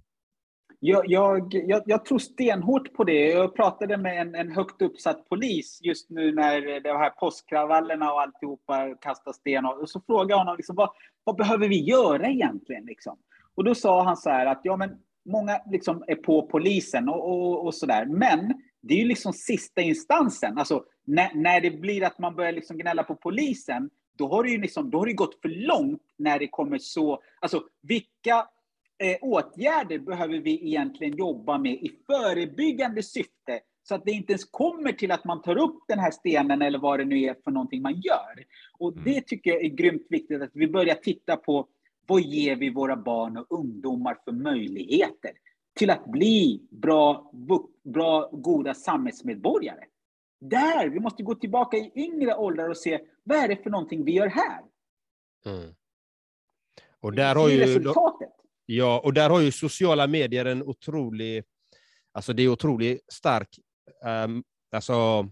Jag, jag, jag, jag, tror stenhårt på det. Jag pratade med en, en högt uppsatt polis just nu när de här påskkravallerna och alltihopa kastar sten. Och så frågade jag honom liksom, vad, vad behöver vi göra egentligen? Liksom? Och då sa han så här att ja, men många liksom är på polisen och, och, och så där. Men det är ju liksom sista instansen. Alltså, när, när det blir att man börjar liksom gnälla på polisen, då har det ju liksom, då har det gått för långt när det kommer så... Alltså, vilka eh, åtgärder behöver vi egentligen jobba med i förebyggande syfte så att det inte ens kommer till att man tar upp den här stenen eller vad det nu är för någonting man gör. Och mm. det tycker jag är grymt viktigt att vi börjar titta på vad ger vi våra barn och ungdomar för möjligheter till att bli bra, bra goda samhällsmedborgare. Där, vi måste gå tillbaka i yngre åldrar och se vad är det för någonting vi gör här. Mm. Och där har ju, resultatet. Ja, och där har ju sociala medier en otrolig, alltså det är otroligt stark, um, alltså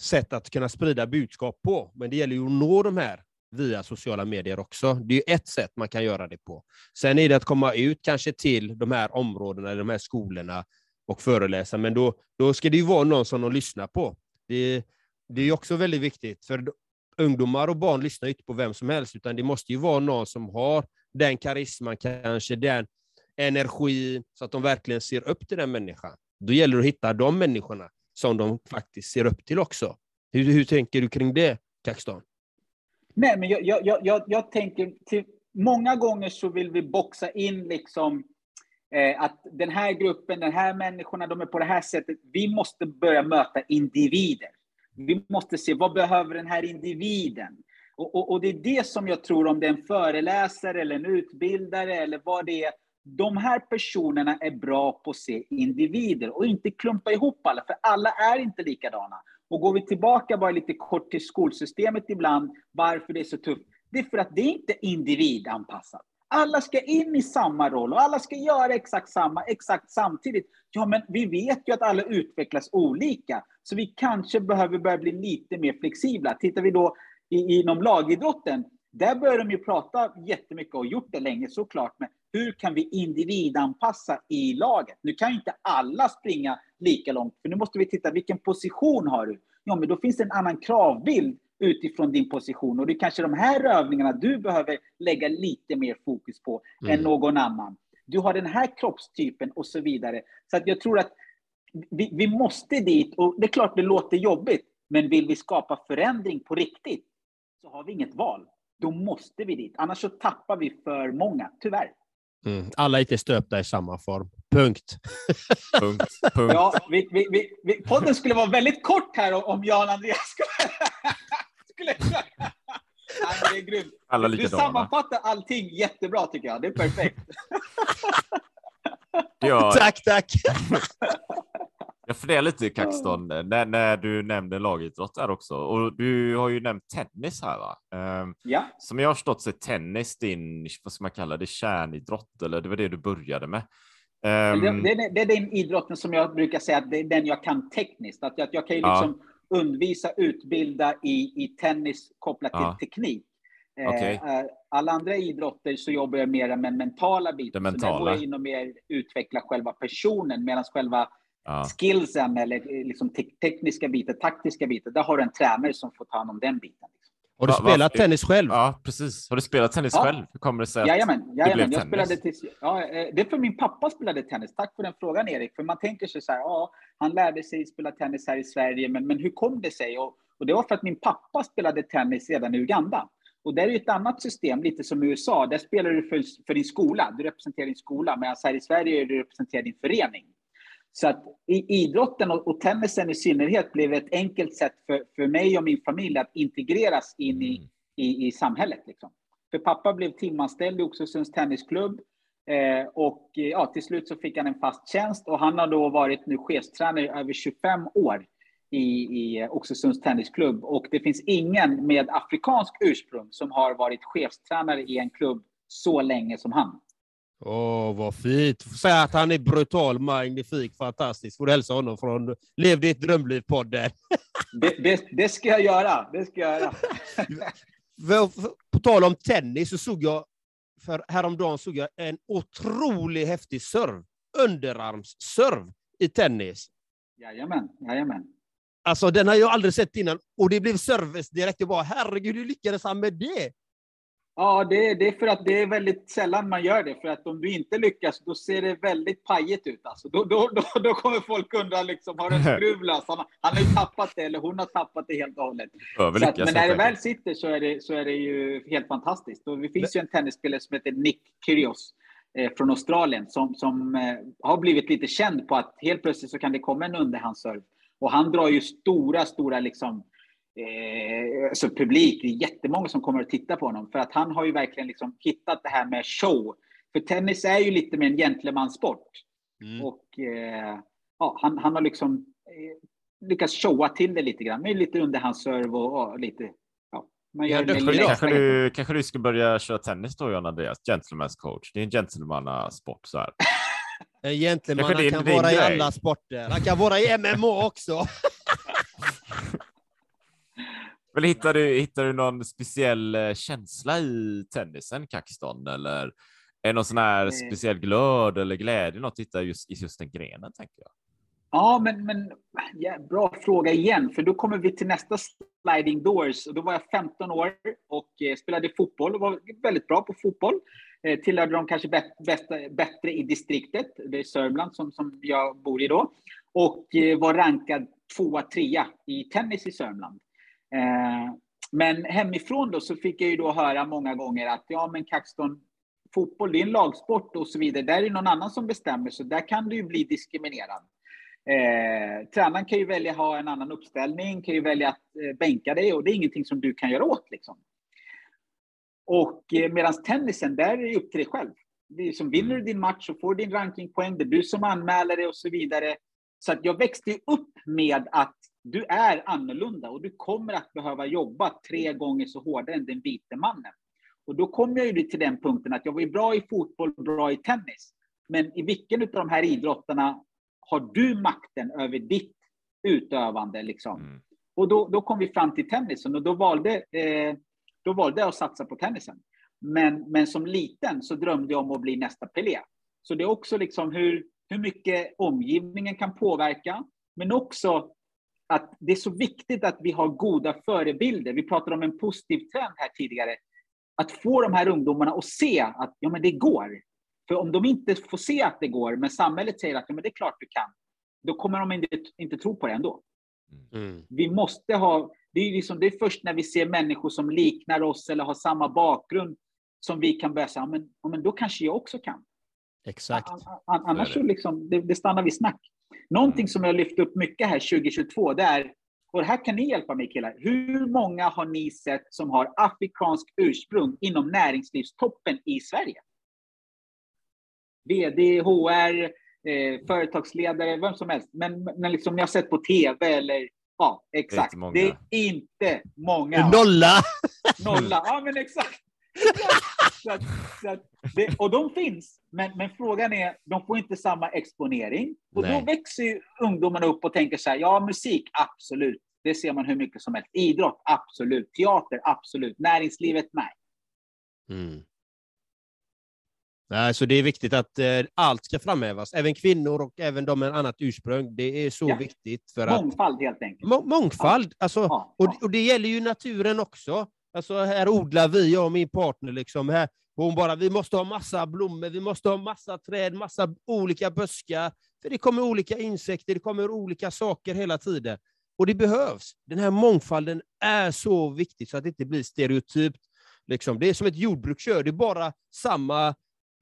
sätt att kunna sprida budskap på. Men det gäller ju att nå de här via sociala medier också. Det är ju ett sätt man kan göra det på. Sen är det att komma ut kanske till de här områdena, de här skolorna och föreläsa, men då, då ska det ju vara någon som de lyssnar på. Det, det är också väldigt viktigt, för ungdomar och barn lyssnar inte på vem som helst, utan det måste ju vara någon som har den karisman, kanske den energi, så att de verkligen ser upp till den människan. Då gäller det att hitta de människorna som de faktiskt ser upp till också. Hur, hur tänker du kring det, Kaxton? Nej, men jag, jag, jag, jag tänker, till, många gånger så vill vi boxa in liksom eh, att den här gruppen, den här människorna, de är på det här sättet. Vi måste börja möta individer. Vi måste se vad behöver den här individen? Och, och, och, det är det som jag tror, om det är en föreläsare eller en utbildare eller vad det är, de här personerna är bra på att se individer och inte klumpa ihop alla, för alla är inte likadana. Och går vi tillbaka bara lite kort till skolsystemet ibland, varför det är så tufft, det är för att det är inte individanpassat. Alla ska in i samma roll och alla ska göra exakt samma, exakt samtidigt. Ja, men vi vet ju att alla utvecklas olika, så vi kanske behöver börja bli lite mer flexibla. Tittar vi då inom lagidrotten, där börjar de ju prata jättemycket och gjort det länge såklart, men hur kan vi individanpassa i laget? Nu kan ju inte alla springa lika långt, för nu måste vi titta, vilken position har du? Ja, men då finns det en annan kravbild utifrån din position och det är kanske de här övningarna du behöver lägga lite mer fokus på mm. än någon annan. Du har den här kroppstypen och så vidare. Så att jag tror att vi, vi måste dit och det är klart det låter jobbigt, men vill vi skapa förändring på riktigt så har vi inget val. Då måste vi dit, annars så tappar vi för många, tyvärr. Mm. Alla är inte stöpta i samma form. Punkt. Punkt. Punkt. Ja, vi, vi, vi, vi, podden skulle vara väldigt kort här om Jan Andreas skulle... skulle... Nej, det är grymt. Alla Du sammanfattar allting jättebra tycker jag. Det är perfekt. Ja, Tack, tack. jag funderar lite Kaxton, när, när du nämnde lagidrott där också. Och du har ju nämnt tennis här va? Ehm, Ja, som jag har förstått så är tennis din, vad ska man kalla det, kärnidrott eller det var det du började med. Ehm, det, det, är- det är den idrotten som jag brukar säga att det är den jag kan tekniskt. Att jag, jag kan ju Ja. liksom undervisa, utbilda i, i tennis kopplat Ja. till teknik. Eh, Okej. eh, Alla andra idrotter så jobbar jag mer med den mentala biten. Det Så där går mentala. jag in och mer utveckla själva personen medan själva ja. skillsen eller eh, liksom te tekniska biten, taktiska biten, där har du en tränare som får ta hand om den biten. Har du spelat tennis själv? ja, precis. Har du spelat tennis Ja. själv? Hur kommer det sig att Jajamän, det jajamän. blev Jag tennis? spelade tills, ja, eh, det är för min pappa spelade tennis. Tack för den frågan Erik. För man tänker sig så här, ja, han lärde sig spela tennis här i Sverige, men, men hur kom det sig? Och, och det var för att min pappa spelade tennis redan i Uganda. Och där är ju ett annat system, lite som i USA. Där spelar du för, för din skola. Du representerar din skola, medan här i Sverige är du representerar din förening. Så att idrotten och, och tennisen i synnerhet blev ett enkelt sätt för, för mig och min familj att integreras in i, Mm. i, i samhället. Liksom. För pappa blev timanställd i Oxelösunds tennisklubb eh, och ja, till slut så fick han en fast tjänst och han har då varit nu chefstränare i över 25 år i, i Oxelösunds tennisklubb och det finns ingen med afrikansk ursprung som har varit chefstränare i en klubb så länge som han. Åh, vad fint. Säga att han är brutal, magnifik, fantastisk. Får du hälsa honom från Lev ditt drömliv-podden. Det, det, det ska jag göra. Det ska jag göra. På tal om tennis så såg jag, för häromdagen såg jag en otroligt häftig serv. Underarmsserv i tennis. Jajamän, jajamän. Alltså den har jag aldrig sett innan. Och det blev service direkt. Jag bara, herregud, hur lyckades han med det? Ja, det, det är för att det är väldigt sällan man gör det. För att om du inte lyckas, då ser det väldigt pajigt ut. Alltså. Då, då, då, då kommer folk undra, liksom, har en skruv lös? Han, han har ju tappat det, eller hon har tappat det helt och hållet. Så att, men när det väl sitter så är det, så är det ju helt fantastiskt. Och det finns ju en tennisspelare som heter Nick Kyrgios eh, från Australien som, som eh, har blivit lite känd på att helt plötsligt så kan det komma en underhandsserv. Och han drar ju stora, stora liksom, eh, alltså publik. Det är jättemånga som kommer att titta på honom för att han har ju verkligen liksom hittat det här med show. För tennis är ju lite mer en gentlemansport. Mm. Och eh, ja, han, han har liksom eh, lyckats showa till det lite grann med lite underhandsserv och, och lite... Ja, man lilla idag. Kanske du, kanske du ska börja köra tennis då, John Andreas? Gentleman's coach. Det är en gentlemannasport så här. En gentleman Kanske kan vara i alla sporter. Han kan vara i MMA också. Eller hittar du, hittar du någon speciell eh, känsla i tennisen, Kaxton? Eller är det någon sån här Eh. speciell glöd eller glädje, något du hittar just, i just den grenen, tänker jag? Ja, men, men ja, bra fråga igen, för då kommer vi till nästa sliding doors. Då var jag 15 år och eh, spelade fotboll och var väldigt bra på fotboll. Eh, tillhörde de kanske bäst, bästa, bättre i distriktet, det är Sörmland som, som jag bor i då. Och eh, var rankad tvåa, trea i tennis i Sörmland. Eh, men hemifrån då så fick jag ju då höra många gånger att ja, men Kaxton, fotboll det är en lagsport och så vidare. Där är det någon annan som bestämmer, så där kan du ju bli diskriminerad. Eh, tränaren kan ju välja att ha en annan uppställning, kan ju välja att eh, bänka dig och det är ingenting som du kan göra åt. Liksom. Och eh, medan tennisen, där är det upp till dig själv. Det är som vinner du din match så får du din rankingpoäng, det är du som anmäler dig och så vidare. Så att jag växte ju upp med att du är annorlunda och du kommer att behöva jobba tre gånger så hårdare än den vite mannen. Och då kom jag ju till den punkten att jag var bra i fotboll, bra i tennis. Men i vilken av de här idrotterna har du makten över ditt utövande? Liksom? Mm. Och då, då kom vi fram till tennisen och då valde, eh, då valde jag att satsa på tennisen. Men, men som liten så drömde jag om att bli nästa Pelé. Så det är också liksom hur, hur mycket omgivningen kan påverka, men också att det är så viktigt att vi har goda förebilder. Vi pratade om en positiv trend här tidigare. Att få de här ungdomarna att se att ja, men det går. För om de inte får se att det går, men samhället säger att ja, men det är klart du kan, då kommer de inte, inte tro på det ändå. Mm. Vi måste ha, det är, liksom, det är först när vi ser människor som liknar oss eller har samma bakgrund som vi kan börja säga, men, men då kanske jag också kan. Exakt. Annars så liksom, det, det stannar vid snack. Någonting mm. som jag lyft upp mycket här 2022, det är, och här kan ni hjälpa mig killar, hur många har ni sett som har afrikansk ursprung inom näringslivstoppen i Sverige? VD, HR, eh, företagsledare, vem som helst. Men, men liksom ni har sett på TV eller ja, exakt. Det är, det är inte många. Nolla! Nolla, ja men exakt. så att, så att det, och de finns, men, men frågan är, de får inte samma exponering. Och Nej. då växer ju ungdomarna upp och tänker så här, ja musik, absolut. Det ser man hur mycket som helst. Idrott, absolut. Teater, absolut. Näringslivet, nej. Mm. Nej, så det är viktigt att eh, allt ska framhävas, även kvinnor och även de med annat ursprung. Det är så ja. viktigt. För mångfald att, helt enkelt. Må mångfald, alltså, ja, ja. Och, och, det gäller ju naturen också. Alltså, här odlar vi, jag och min partner, liksom, här, hon bara, vi måste ha massa blommor, vi måste ha massa träd, massa olika buskar. För det kommer olika insekter, det kommer olika saker hela tiden. Och det behövs. Den här mångfalden är så viktig så att det inte blir stereotypt. Liksom. Det är som ett jordbruk kör, det är bara samma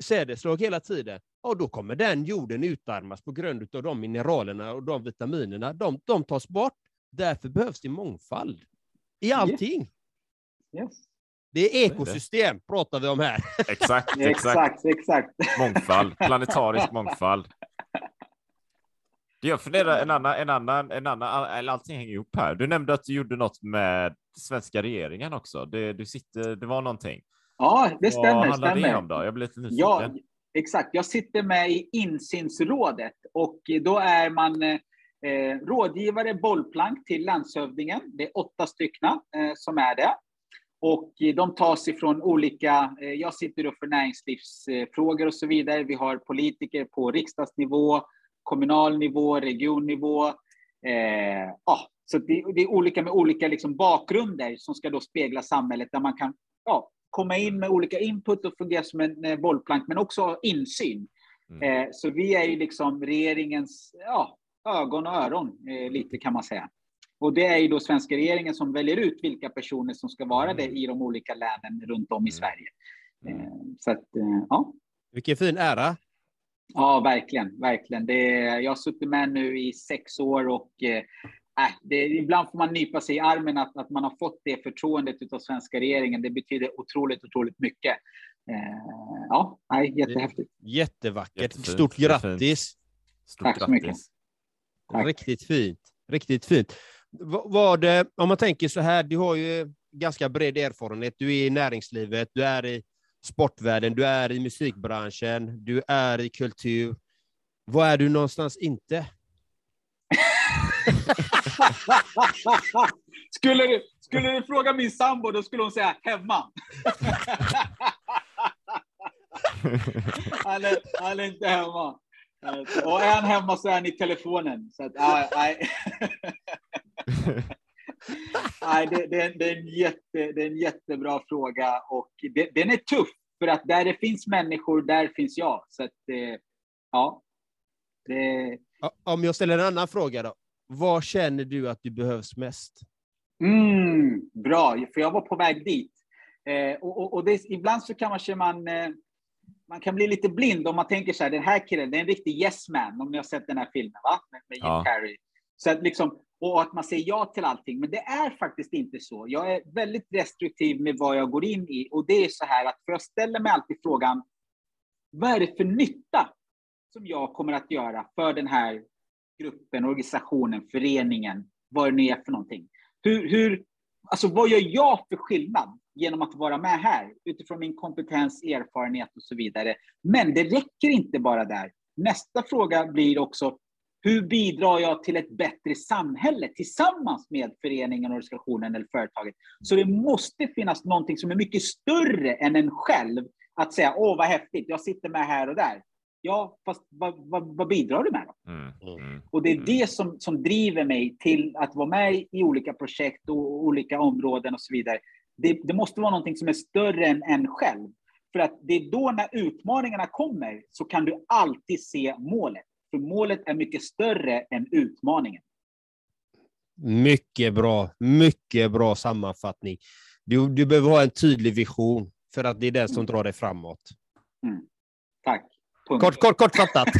sädeslag hela tiden. Och då kommer den jorden utarmas på grund av de mineralerna och de vitaminerna. De, de tas bort. Därför behövs det mångfald i allting. Yes. Det är ekosystem, det. pratar vi om här. Exakt, exakt. exakt, Mångfald, planetarisk mångfald. Jag funderar en annan, en annan, en annan, eller allting hänger ihop här. Du nämnde att du gjorde något med svenska regeringen också. Det, du sitter, det var någonting. Ja, det stämmer. Vad handlar stämmer. det om då? Jag blir lite nyfiken. Ja, exakt. Jag sitter med i insynsrådet och då är man eh, rådgivare, bollplank till landshövdingen. Det är åtta stycken eh, som är det. Och de tas ifrån olika, eh, jag sitter då för näringslivsfrågor och så vidare. Vi har politiker på riksdagsnivå, kommunal nivå, regionnivå. Eh, ja, så det, det, är olika med olika liksom bakgrunder som ska då spegla samhället där man kan ja, komma in med olika input och fungera som en eh, bollplank, men också insyn. Mm. Eh, så vi är ju liksom regeringens ja, ögon och öron, eh, lite kan man säga. Och det är ju då svenska regeringen som väljer ut vilka personer som ska vara det mm. i de olika länen runt om i mm. Sverige. Eh, så att, eh, ja. Vilken fin ära. Ja, verkligen, verkligen. Det, jag har suttit med nu i sex år och eh, äh, det, ibland får man nypa sig i armen att, att man har fått det förtroendet av svenska regeringen. Det betyder otroligt, otroligt mycket. Eh, ja, nej, jättehäftigt. Jättevackert. Jättefint. Stort grattis. Stort Tack så mycket. Tack. Riktigt fint. Riktigt fint. Vad, eh, om man tänker så här, du har ju ganska bred erfarenhet. Du är i näringslivet, du är i sportvärlden, du är i musikbranschen, du är i kultur. Var är du någonstans inte? skulle, du, skulle du fråga min sambo, då skulle hon säga hemma. han, är, han är inte hemma. Och är han hemma så är han i telefonen. Så att, ah, nej. nej, det, det, det, är en jätte, det är en jättebra fråga och det, den är tuff för att där det finns människor, där finns jag. Så att, ja. Det... Om jag ställer en annan fråga då. Var känner du att du behövs mest? Mm, bra, för jag var på väg dit. Eh, och, och, och det, ibland så kan man, man, eh, man kan bli lite blind om man tänker så här, den här killen, det är en riktig yes man, om ni har sett den här filmen, va? Med, med Jim ja. Carrey. Så att liksom, och att man säger ja till allting. Men det är faktiskt inte så. Jag är väldigt restriktiv med vad jag går in i. Och det är så här att, för jag ställer mig alltid frågan, vad är det för nytta som jag kommer att göra för den här gruppen, organisationen, föreningen, vad det nu är för någonting. Hur, hur, alltså vad gör jag för skillnad genom att vara med här utifrån min kompetens, erfarenhet och så vidare. Men det räcker inte bara där. Nästa fråga blir också hur bidrar jag till ett bättre samhälle tillsammans med föreningen, organisationen eller företaget? Så det måste finnas någonting som är mycket större än en själv. Att säga, åh vad häftigt, jag sitter med här och där. Ja, fast vad, vad, vad bidrar du med då? Mm. Mm. Och det är det som, som driver mig till att vara med i olika projekt och olika områden och så vidare. Det, det måste vara någonting som är större än en själv. För att det är då när utmaningarna kommer så kan du alltid se målet. För målet är mycket större än utmaningen. Mycket bra, mycket bra sammanfattning. Du, du behöver ha en tydlig vision. För att det är den som drar dig framåt. Mm. Tack. Punkt. Kort, kort, kortfattat.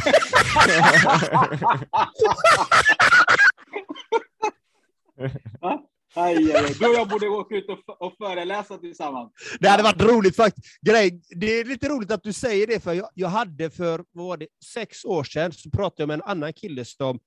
Va? Aj, aj, aj. Du och jag borde åka ut och, och föreläsa tillsammans. Det hade varit roligt faktiskt. Grej, det är lite roligt att du säger det, för jag, jag hade för vad var det, sex år sedan så pratade jag med en annan kille som,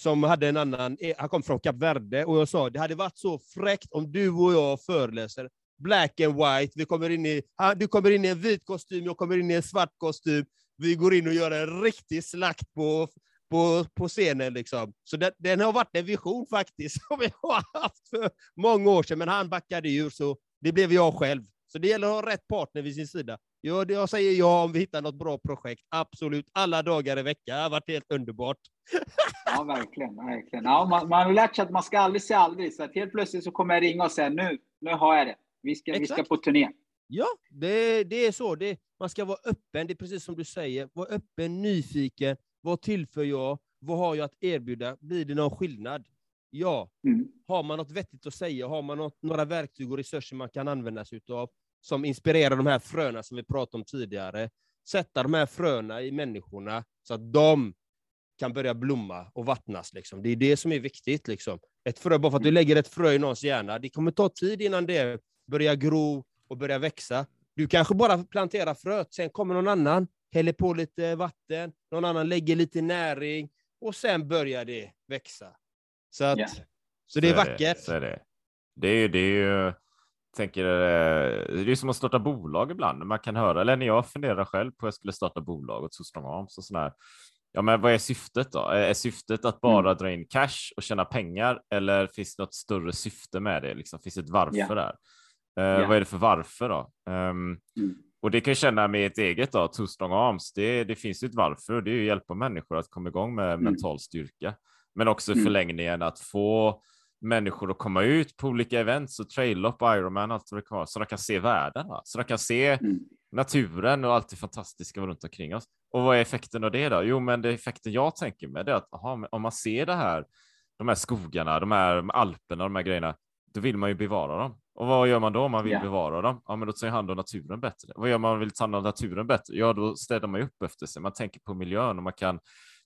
som hade en annan, eh, han kom från Kap Verde, och jag sa det hade varit så fräckt om du och jag föreläser black and white, vi kommer in i, du kommer in i en vit kostym, jag kommer in i en svart kostym, vi går in och gör en riktig slakt på på, på scenen. Liksom. Så den, den har varit en vision faktiskt, som vi har haft för många år sedan, men han backade ur, så det blev jag själv. Så det gäller att ha rätt partner vid sin sida. Jag, jag säger ja om vi hittar något bra projekt, absolut. Alla dagar i veckan, det har varit helt underbart. Ja, verkligen. verkligen. Ja, man, man har lärt sig att man ska aldrig säga aldrig, så att helt plötsligt så kommer jag ringa och säga nu, nu har jag det. Vi ska, vi ska på turné. Ja, det, det är så. Det, man ska vara öppen, det är precis som du säger. Var öppen, nyfiken, vad tillför jag? Vad har jag att erbjuda? Blir det någon skillnad? Ja. Mm. Har man något vettigt att säga? Har man något, några verktyg och resurser man kan använda sig av som inspirerar de här fröna som vi pratade om tidigare? Sätta de här fröna i människorna så att de kan börja blomma och vattnas. Liksom. Det är det som är viktigt. Liksom. Ett frö, bara för att du mm. lägger ett frö i någons hjärna, det kommer ta tid innan det börjar gro och börja växa. Du kanske bara planterar fröet, sen kommer någon annan häller på lite vatten, någon annan lägger lite näring och sen börjar det växa. Så, att, yeah. så det är, så vackert. Det, så är det. Det är, det är ju, tänker, eh, det är som att starta bolag ibland. Man kan höra, eller när jag funderar själv på att jag skulle starta bolag åt Soström Arms och sådär. Ja, men vad är syftet då? Är syftet att bara mm. dra in cash och tjäna pengar eller finns det något större syfte med det? Liksom, finns det ett varför yeah. där? Uh, yeah. Vad är det för varför då? Um, mm. Och det kan jag känna med ett eget då, Two Strong Arms. Det, det finns ju ett varför. Det är ju att hjälpa människor att komma igång med mm. mental styrka, men också mm. förlängningen att få människor att komma ut på olika events och traillopp, Ironman, allt vad det kan vara, så de kan se världen, va? så de kan se mm. naturen och allt det fantastiska runt omkring oss. Och vad är effekten av det då? Jo, men det effekten jag tänker med är att aha, om man ser det här, de här skogarna, de här alperna, de här grejerna, då vill man ju bevara dem. Och vad gör man då om man vill yeah. bevara dem? Ja, men då tar hand om naturen bättre. Vad gör man om man vill ta hand om naturen bättre? Ja, då städar man upp efter sig. Man tänker på miljön och man kan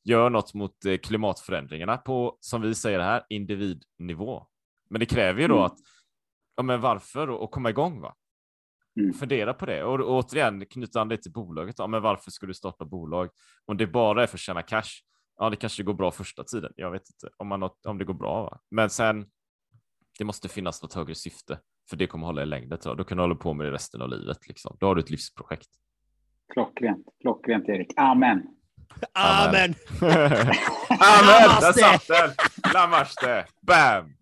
göra något mot eh, klimatförändringarna på, som vi säger här, individnivå. Men det kräver ju då mm. att, ja, men varför och, och komma igång va? Mm. Fundera på det och, och återigen knyta an det till bolaget. Ja, men varför ska du starta bolag? Om det bara är för att tjäna cash? Ja, det kanske går bra första tiden. Jag vet inte om, man, om det går bra. Va? Men sen, det måste finnas något högre syfte. För det kommer hålla i längden. Då kan du hålla på med det resten av livet. Liksom. Då har du ett livsprojekt. Klockrent. Klockrent, Erik. Amen. Amen. Amen. Där satt den. Namaste. Bam.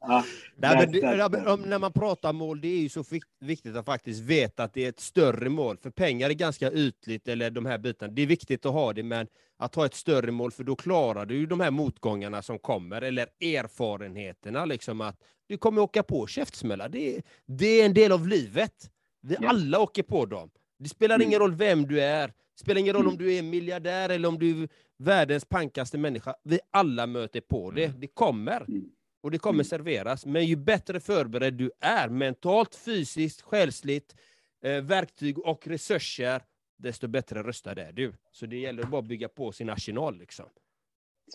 Ja, Nej, men, när man pratar mål, det är ju så viktigt att faktiskt veta att det är ett större mål. För pengar är ganska ytligt, eller de här bitarna. Det är viktigt att ha det, men att ha ett större mål, för då klarar du ju de här motgångarna som kommer, eller erfarenheterna, liksom att du kommer åka på käftsmällar. Det, det är en del av livet. Vi ja. alla åker på dem. Det spelar mm. ingen roll vem du är. Det spelar ingen roll mm. om du är miljardär eller om du är världens pankaste människa. Vi alla möter på det. Mm. Det kommer. Mm. Och det kommer mm. serveras. Men ju bättre förberedd du är, mentalt, fysiskt, själsligt, eh, verktyg och resurser, desto bättre röstad är du. Så det gäller bara att bygga på sin arsenal. Liksom.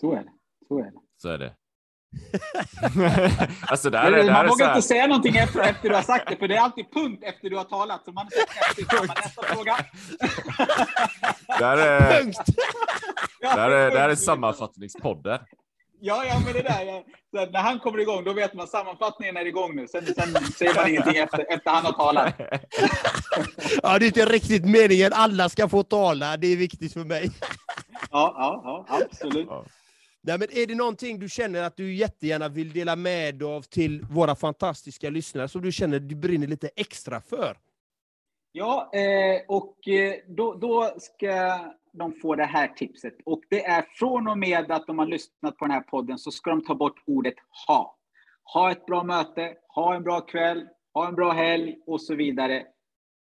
Så är det. Så är det. Så är det. alltså där, man vågar inte säga någonting efter, efter du har sagt det, för det är alltid punkt efter du har talat. Så man säger nästa fråga. där är, punkt! där är, där är sammanfattningspodden. Ja, ja, men det där. Ja. när han kommer igång, då vet man sammanfattningen är igång nu. Sen, sen säger man ingenting efter, efter han har talat. ja, det är inte riktigt meningen. Alla ska få tala. Det är viktigt för mig. ja, ja, ja absolut. Ja. Nej, men är det någonting du känner att du jättegärna vill dela med av till våra fantastiska lyssnare som du känner du brinner lite extra för? Ja, eh, och eh, då, då ska de får det här tipset. Och det är från och med att de har lyssnat på den här podden så ska de ta bort ordet ha. Ha ett bra möte, ha en bra kväll, ha en bra helg och så vidare.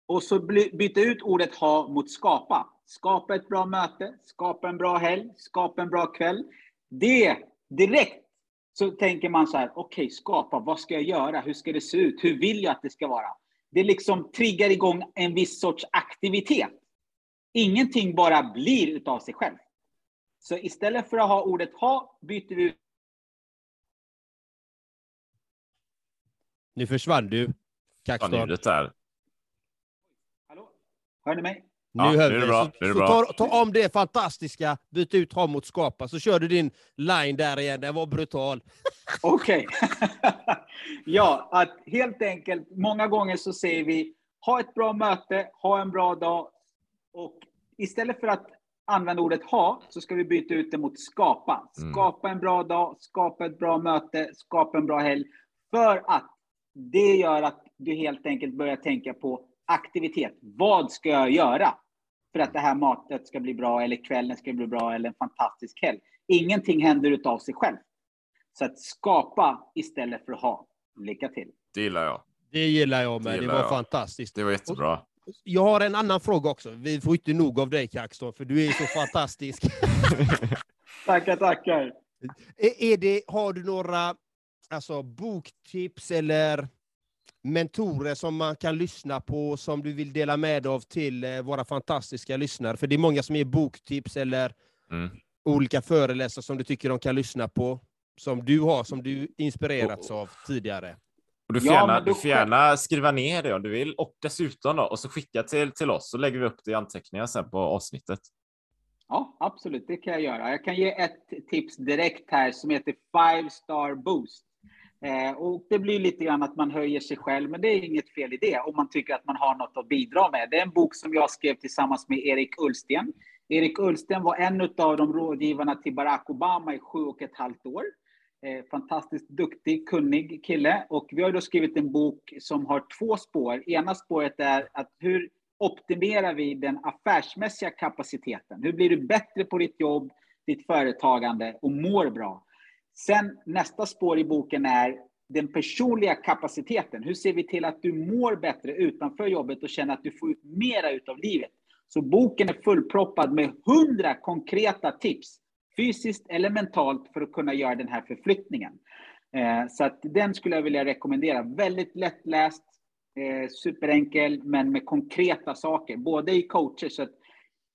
Och så byta ut ordet ha mot skapa. Skapa ett bra möte, skapa en bra helg, skapa en bra kväll. Det direkt så tänker man så här, okej, okay, skapa, vad ska jag göra? Hur ska det se ut? Hur vill jag att det ska vara? det liksom triggar igång en viss sorts aktivitet. Ingenting bara blir utav sig själv. Så istället för att ha ordet ha, byter vi ut Nu försvann du, Kaxton. där. Hallå? Hör ni mig? Nu Ja, hör nu är det vi. bra, Så, är så bra. ta, ta om det fantastiska, byt ut ha mot skapa, så kör du din line där igen. Den var brutal. Okej. ja, att helt enkelt, många gånger så säger vi ha ett bra möte, ha en bra dag. Och istället för att använda ordet ha, så ska vi byta ut det mot skapa. Mm. Skapa en bra dag, skapa ett bra möte, skapa en bra helg. För att det gör att du helt enkelt börjar tänka på aktivitet. Vad ska jag göra för att det här matet ska bli bra, eller kvällen ska bli bra, eller en fantastisk helg? Ingenting händer utav sig själv. Så att skapa istället för att ha. Lycka till. Det gillar jag. Det gillar jag med. Det Det, var jag. fantastiskt. Det var jättebra. Jag har en annan fråga också. Vi får inte nog av dig, Kaxton, för du är så fantastisk. Tackar, tackar. är, är det, har du några alltså, boktips eller mentorer som man kan lyssna på som du vill dela med av till eh, våra fantastiska lyssnare? För det är många som ger boktips eller Mm. olika föreläsare som du tycker de kan lyssna på, som du har, som du inspirerats av tidigare. Och du får, Ja, gärna, du får gärna skriva ner det om du vill och dessutom då, och så skicka till, till oss så lägger vi upp det i anteckningar sen på avsnittet. Ja, absolut. Det kan jag göra. Jag kan ge ett tips direkt här som heter Five Star Boost. Eh, och det blir lite grann att man höjer sig själv, men det är inget fel i det om man tycker att man har något att bidra med. Det är en bok som jag skrev tillsammans med Erik Ullsten. Erik Ullsten var en av de rådgivarna till Barack Obama i sju och ett halvt år. Eh, fantastiskt duktig, kunnig kille. Och vi har då skrivit en bok som har två spår. Ena spåret är att hur optimerar vi den affärsmässiga kapaciteten? Hur blir du bättre på ditt jobb, ditt företagande och mår bra? Sen nästa spår i boken är den personliga kapaciteten. Hur ser vi till att du mår bättre utanför jobbet och känner att du får ut mera utav livet? Så boken är fullproppad med hundra konkreta tips, fysiskt eller mentalt, för att kunna göra den här förflyttningen. Eh, Så att den skulle jag vilja rekommendera. Väldigt lättläst, eh, superenkel, men med konkreta saker, både i coacher. Så att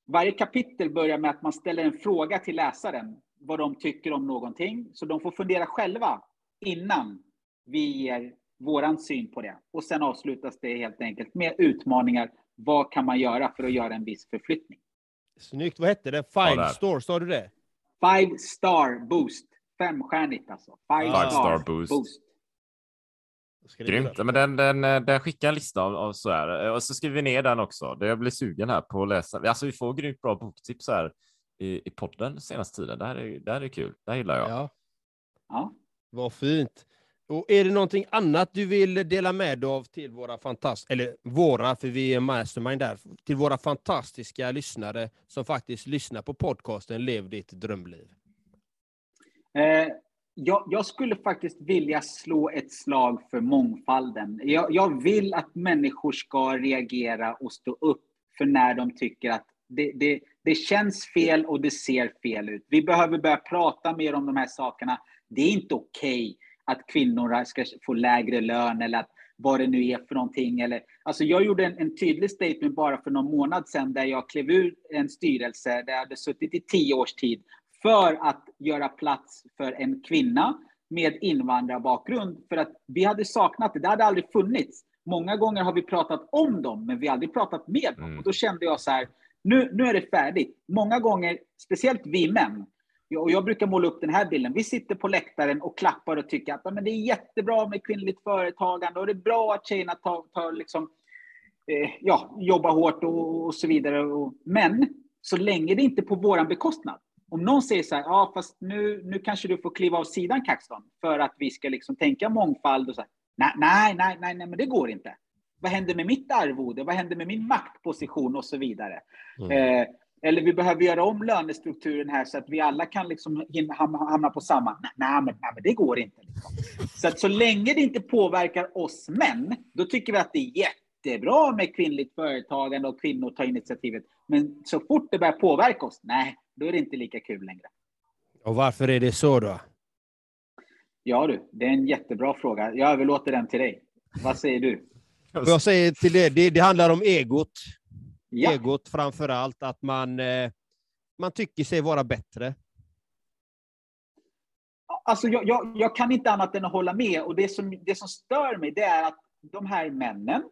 varje kapitel börjar med att man ställer en fråga till läsaren, vad de tycker om någonting, så de får fundera själva innan vi ger våran syn på det. Och sen avslutas det helt enkelt med utmaningar. Vad kan man göra för att göra en viss förflyttning? Snyggt. Vad hette det? Ja, Five där. Store, sa du det? Five star boost. Femstjärnigt alltså. Five, Five star, star boost. boost. Grymt. Men den, den, eh, den skickar en lista av, av så här. Och så skriver vi ner den också. Det jag blir sugen här på att läsa. Alltså vi får grymt bra boktips här i, i podden senaste tiden. Det här är, det här är kul. Det här gillar jag. Ja, Ja. vad fint. Och är det någonting annat du vill dela med dig av till våra fantastiska, eller våra, för vi är mastermind där, till våra fantastiska lyssnare som faktiskt lyssnar på podcasten Lev ditt drömliv? Eh, jag, jag skulle faktiskt vilja slå ett slag för mångfalden. Jag, jag vill att människor ska reagera och stå upp för när de tycker att det, det, det känns fel och det ser fel ut. Vi behöver börja prata mer om de här sakerna. Det är inte okej att kvinnor ska få lägre lön eller att vad det nu är för någonting. Eller, alltså jag gjorde en, en tydlig statement bara för någon månad sedan där jag klev ur en styrelse där jag hade suttit i tio års tid för att göra plats för en kvinna med invandrarbakgrund. För att vi hade saknat det, det hade aldrig funnits. Många gånger har vi pratat om dem, men vi har aldrig pratat med dem. Mm. Och då kände jag så här, nu, nu är det färdigt. Många gånger, speciellt vi män, och jag brukar måla upp den här bilden. Vi sitter på läktaren och klappar och tycker att "Ja, men det är jättebra med kvinnligt företagande och det är bra att tjejerna tar, tar liksom, eh, ja, jobbar hårt och, och så vidare. Och, men så länge det inte är på våran bekostnad. Om någon säger så här, ja fast nu, nu kanske du får kliva av sidan Kaxton för att vi ska liksom tänka mångfald och så här. Nej, nej, nej, nej, nej, men det går inte. Vad händer med mitt arvode? Vad händer med min maktposition och så vidare? Eh, eller vi behöver göra om lönestrukturen här så att vi alla kan liksom hamna på samma. Nej, men, nej men det går inte. Liksom. Så att så länge det inte påverkar oss män, då tycker vi att det är jättebra med kvinnligt företagande och kvinnor tar initiativet. Men så fort det börjar påverka oss, nej, då är det inte lika kul längre. Och varför är det så då? Ja du, det är en jättebra fråga. Jag överlåter den till dig. Vad säger du? Jag säger till det, det, det handlar om egot. Ja. Egot framför allt, att man, eh, man tycker sig vara bättre. Alltså jag, jag, jag kan inte annat än att hålla med. Och det som, det som stör mig, det är att de här männen,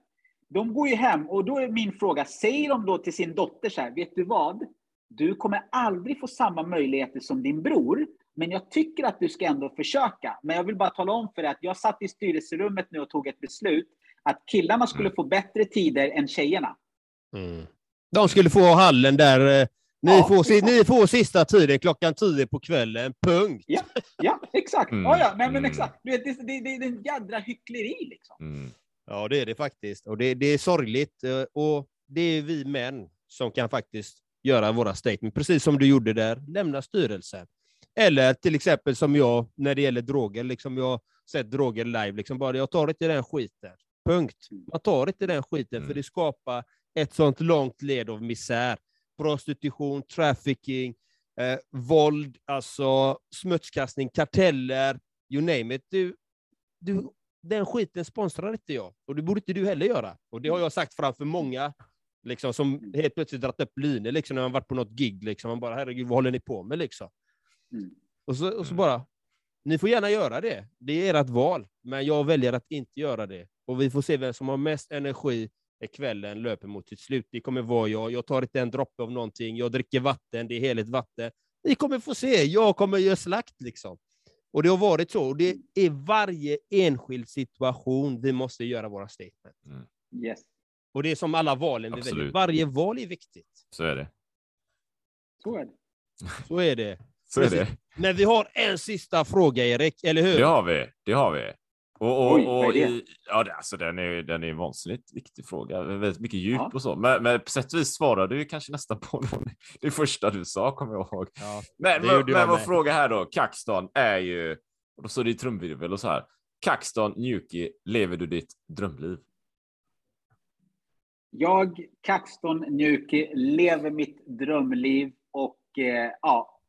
de går ju hem och då är min fråga, säger de då till sin dotter så här, vet du vad? Du kommer aldrig få samma möjligheter som din bror, men jag tycker att du ska ändå försöka. Men jag vill bara tala om för dig att jag satt i styrelserummet nu och tog ett beslut att killarna skulle få bättre tider än tjejerna. De skulle få hallen där. eh, Ni, Ja, får, exakt. ni får sista tiden klockan tio på kvällen, punkt. Ja, ja exakt. Mm. Ja, ja, nej, men Mm. exakt. Du vet, det, det, det är en jädra hyckleri liksom. Mm. Ja, det är det faktiskt. Och det, det är sorgligt. eh, Och det är vi män som kan faktiskt göra våra statement, precis som du gjorde där, lämna styrelsen. Eller till exempel som jag när det gäller droger, liksom jag har sett droger live, liksom bara jag tar inte den skiten. Punkt. Man tar inte den skiten, för Mm. det skapar ett sånt långt led av misär. Prostitution, trafficking, eh, våld, alltså smutskastning, karteller, you name it. Du, du, den skiten sponsrar inte jag, och det borde inte du heller göra. Och det har jag sagt framför många liksom, som helt plötsligt dragit upp linor liksom, när man varit på något gig. Liksom. Man bara, herregud, vad håller ni på med? Liksom. Mm. Och, så, och så Mm. bara, ni får gärna göra det. Det är ert val, men jag väljer att inte göra det. Och vi får se vem som har mest energi kvällen löper mot sitt slut. Det kommer vara jag. Jag tar inte en droppe av någonting. Jag dricker vatten. Det är heligt vatten. Ni kommer få se. Jag kommer göra slakt liksom. Och det har varit så. Och det är varje enskild situation vi måste göra våra statement. Yes. Och det är som alla valen vi Absolut. väljer. Varje val är viktigt. Så är det. Så är det. Så är det. Så är det. Men vi har en sista fråga, Erik, eller hur? Det har vi. Det har vi. Och, och, Oj, och i, ja, det, alltså, den är den är en vansinnigt viktig fråga. Väldigt mycket djup Ja. och så. Men, men på sätt och vis svarade du kanske nästan på det första du sa, kommer jag ihåg. Ja. Men, men, men vår fråga här då, Kaxton är ju, och då står det i trumvirvel och så här. Kaxton Njuki, lever du ditt drömliv? Jag, Kaxton Njuki, lever mitt drömliv och eh, ja,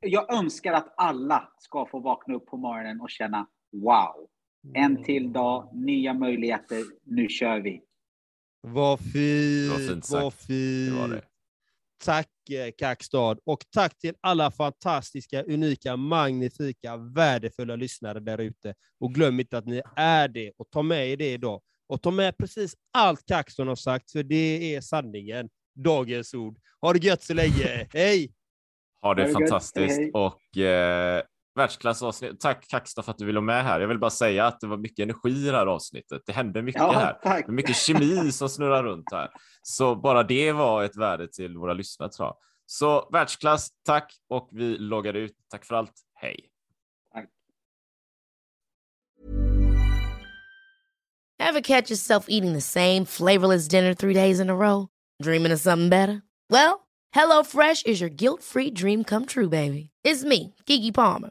jag önskar att alla ska få vakna upp på morgonen och känna wow, en till dag, nya möjligheter, nu kör vi. Vad fint, var fint vad fint. Det var det. Tack eh, Kackstad och tack till alla fantastiska, unika, magnifika, värdefulla lyssnare där ute. Och glöm inte att ni är det och ta med er det idag. Och ta med precis allt Kackstad har sagt, för det är sanningen. Dagens ord. Ha det gött så länge. Hej! Ha det Ha det fantastiskt Hej, hej. och eh, världsklassavsnitt. Tack Kaxton för att du ville vara med här. Jag vill bara säga att det var mycket energi i det här avsnittet. Det hände mycket Ja, här. tack. Det är mycket kemi som snurrar runt här. Så bara det var ett värde till våra lyssnare tror jag. Så världsklass, tack och vi loggar ut. Tack för allt. Hej! Ever catch yourself eating the same flavorless dinner three days in a row? Dreaming of something better? Well, HelloFresh is your guilt-free dream come true, baby. It's me, Kiki Palmer.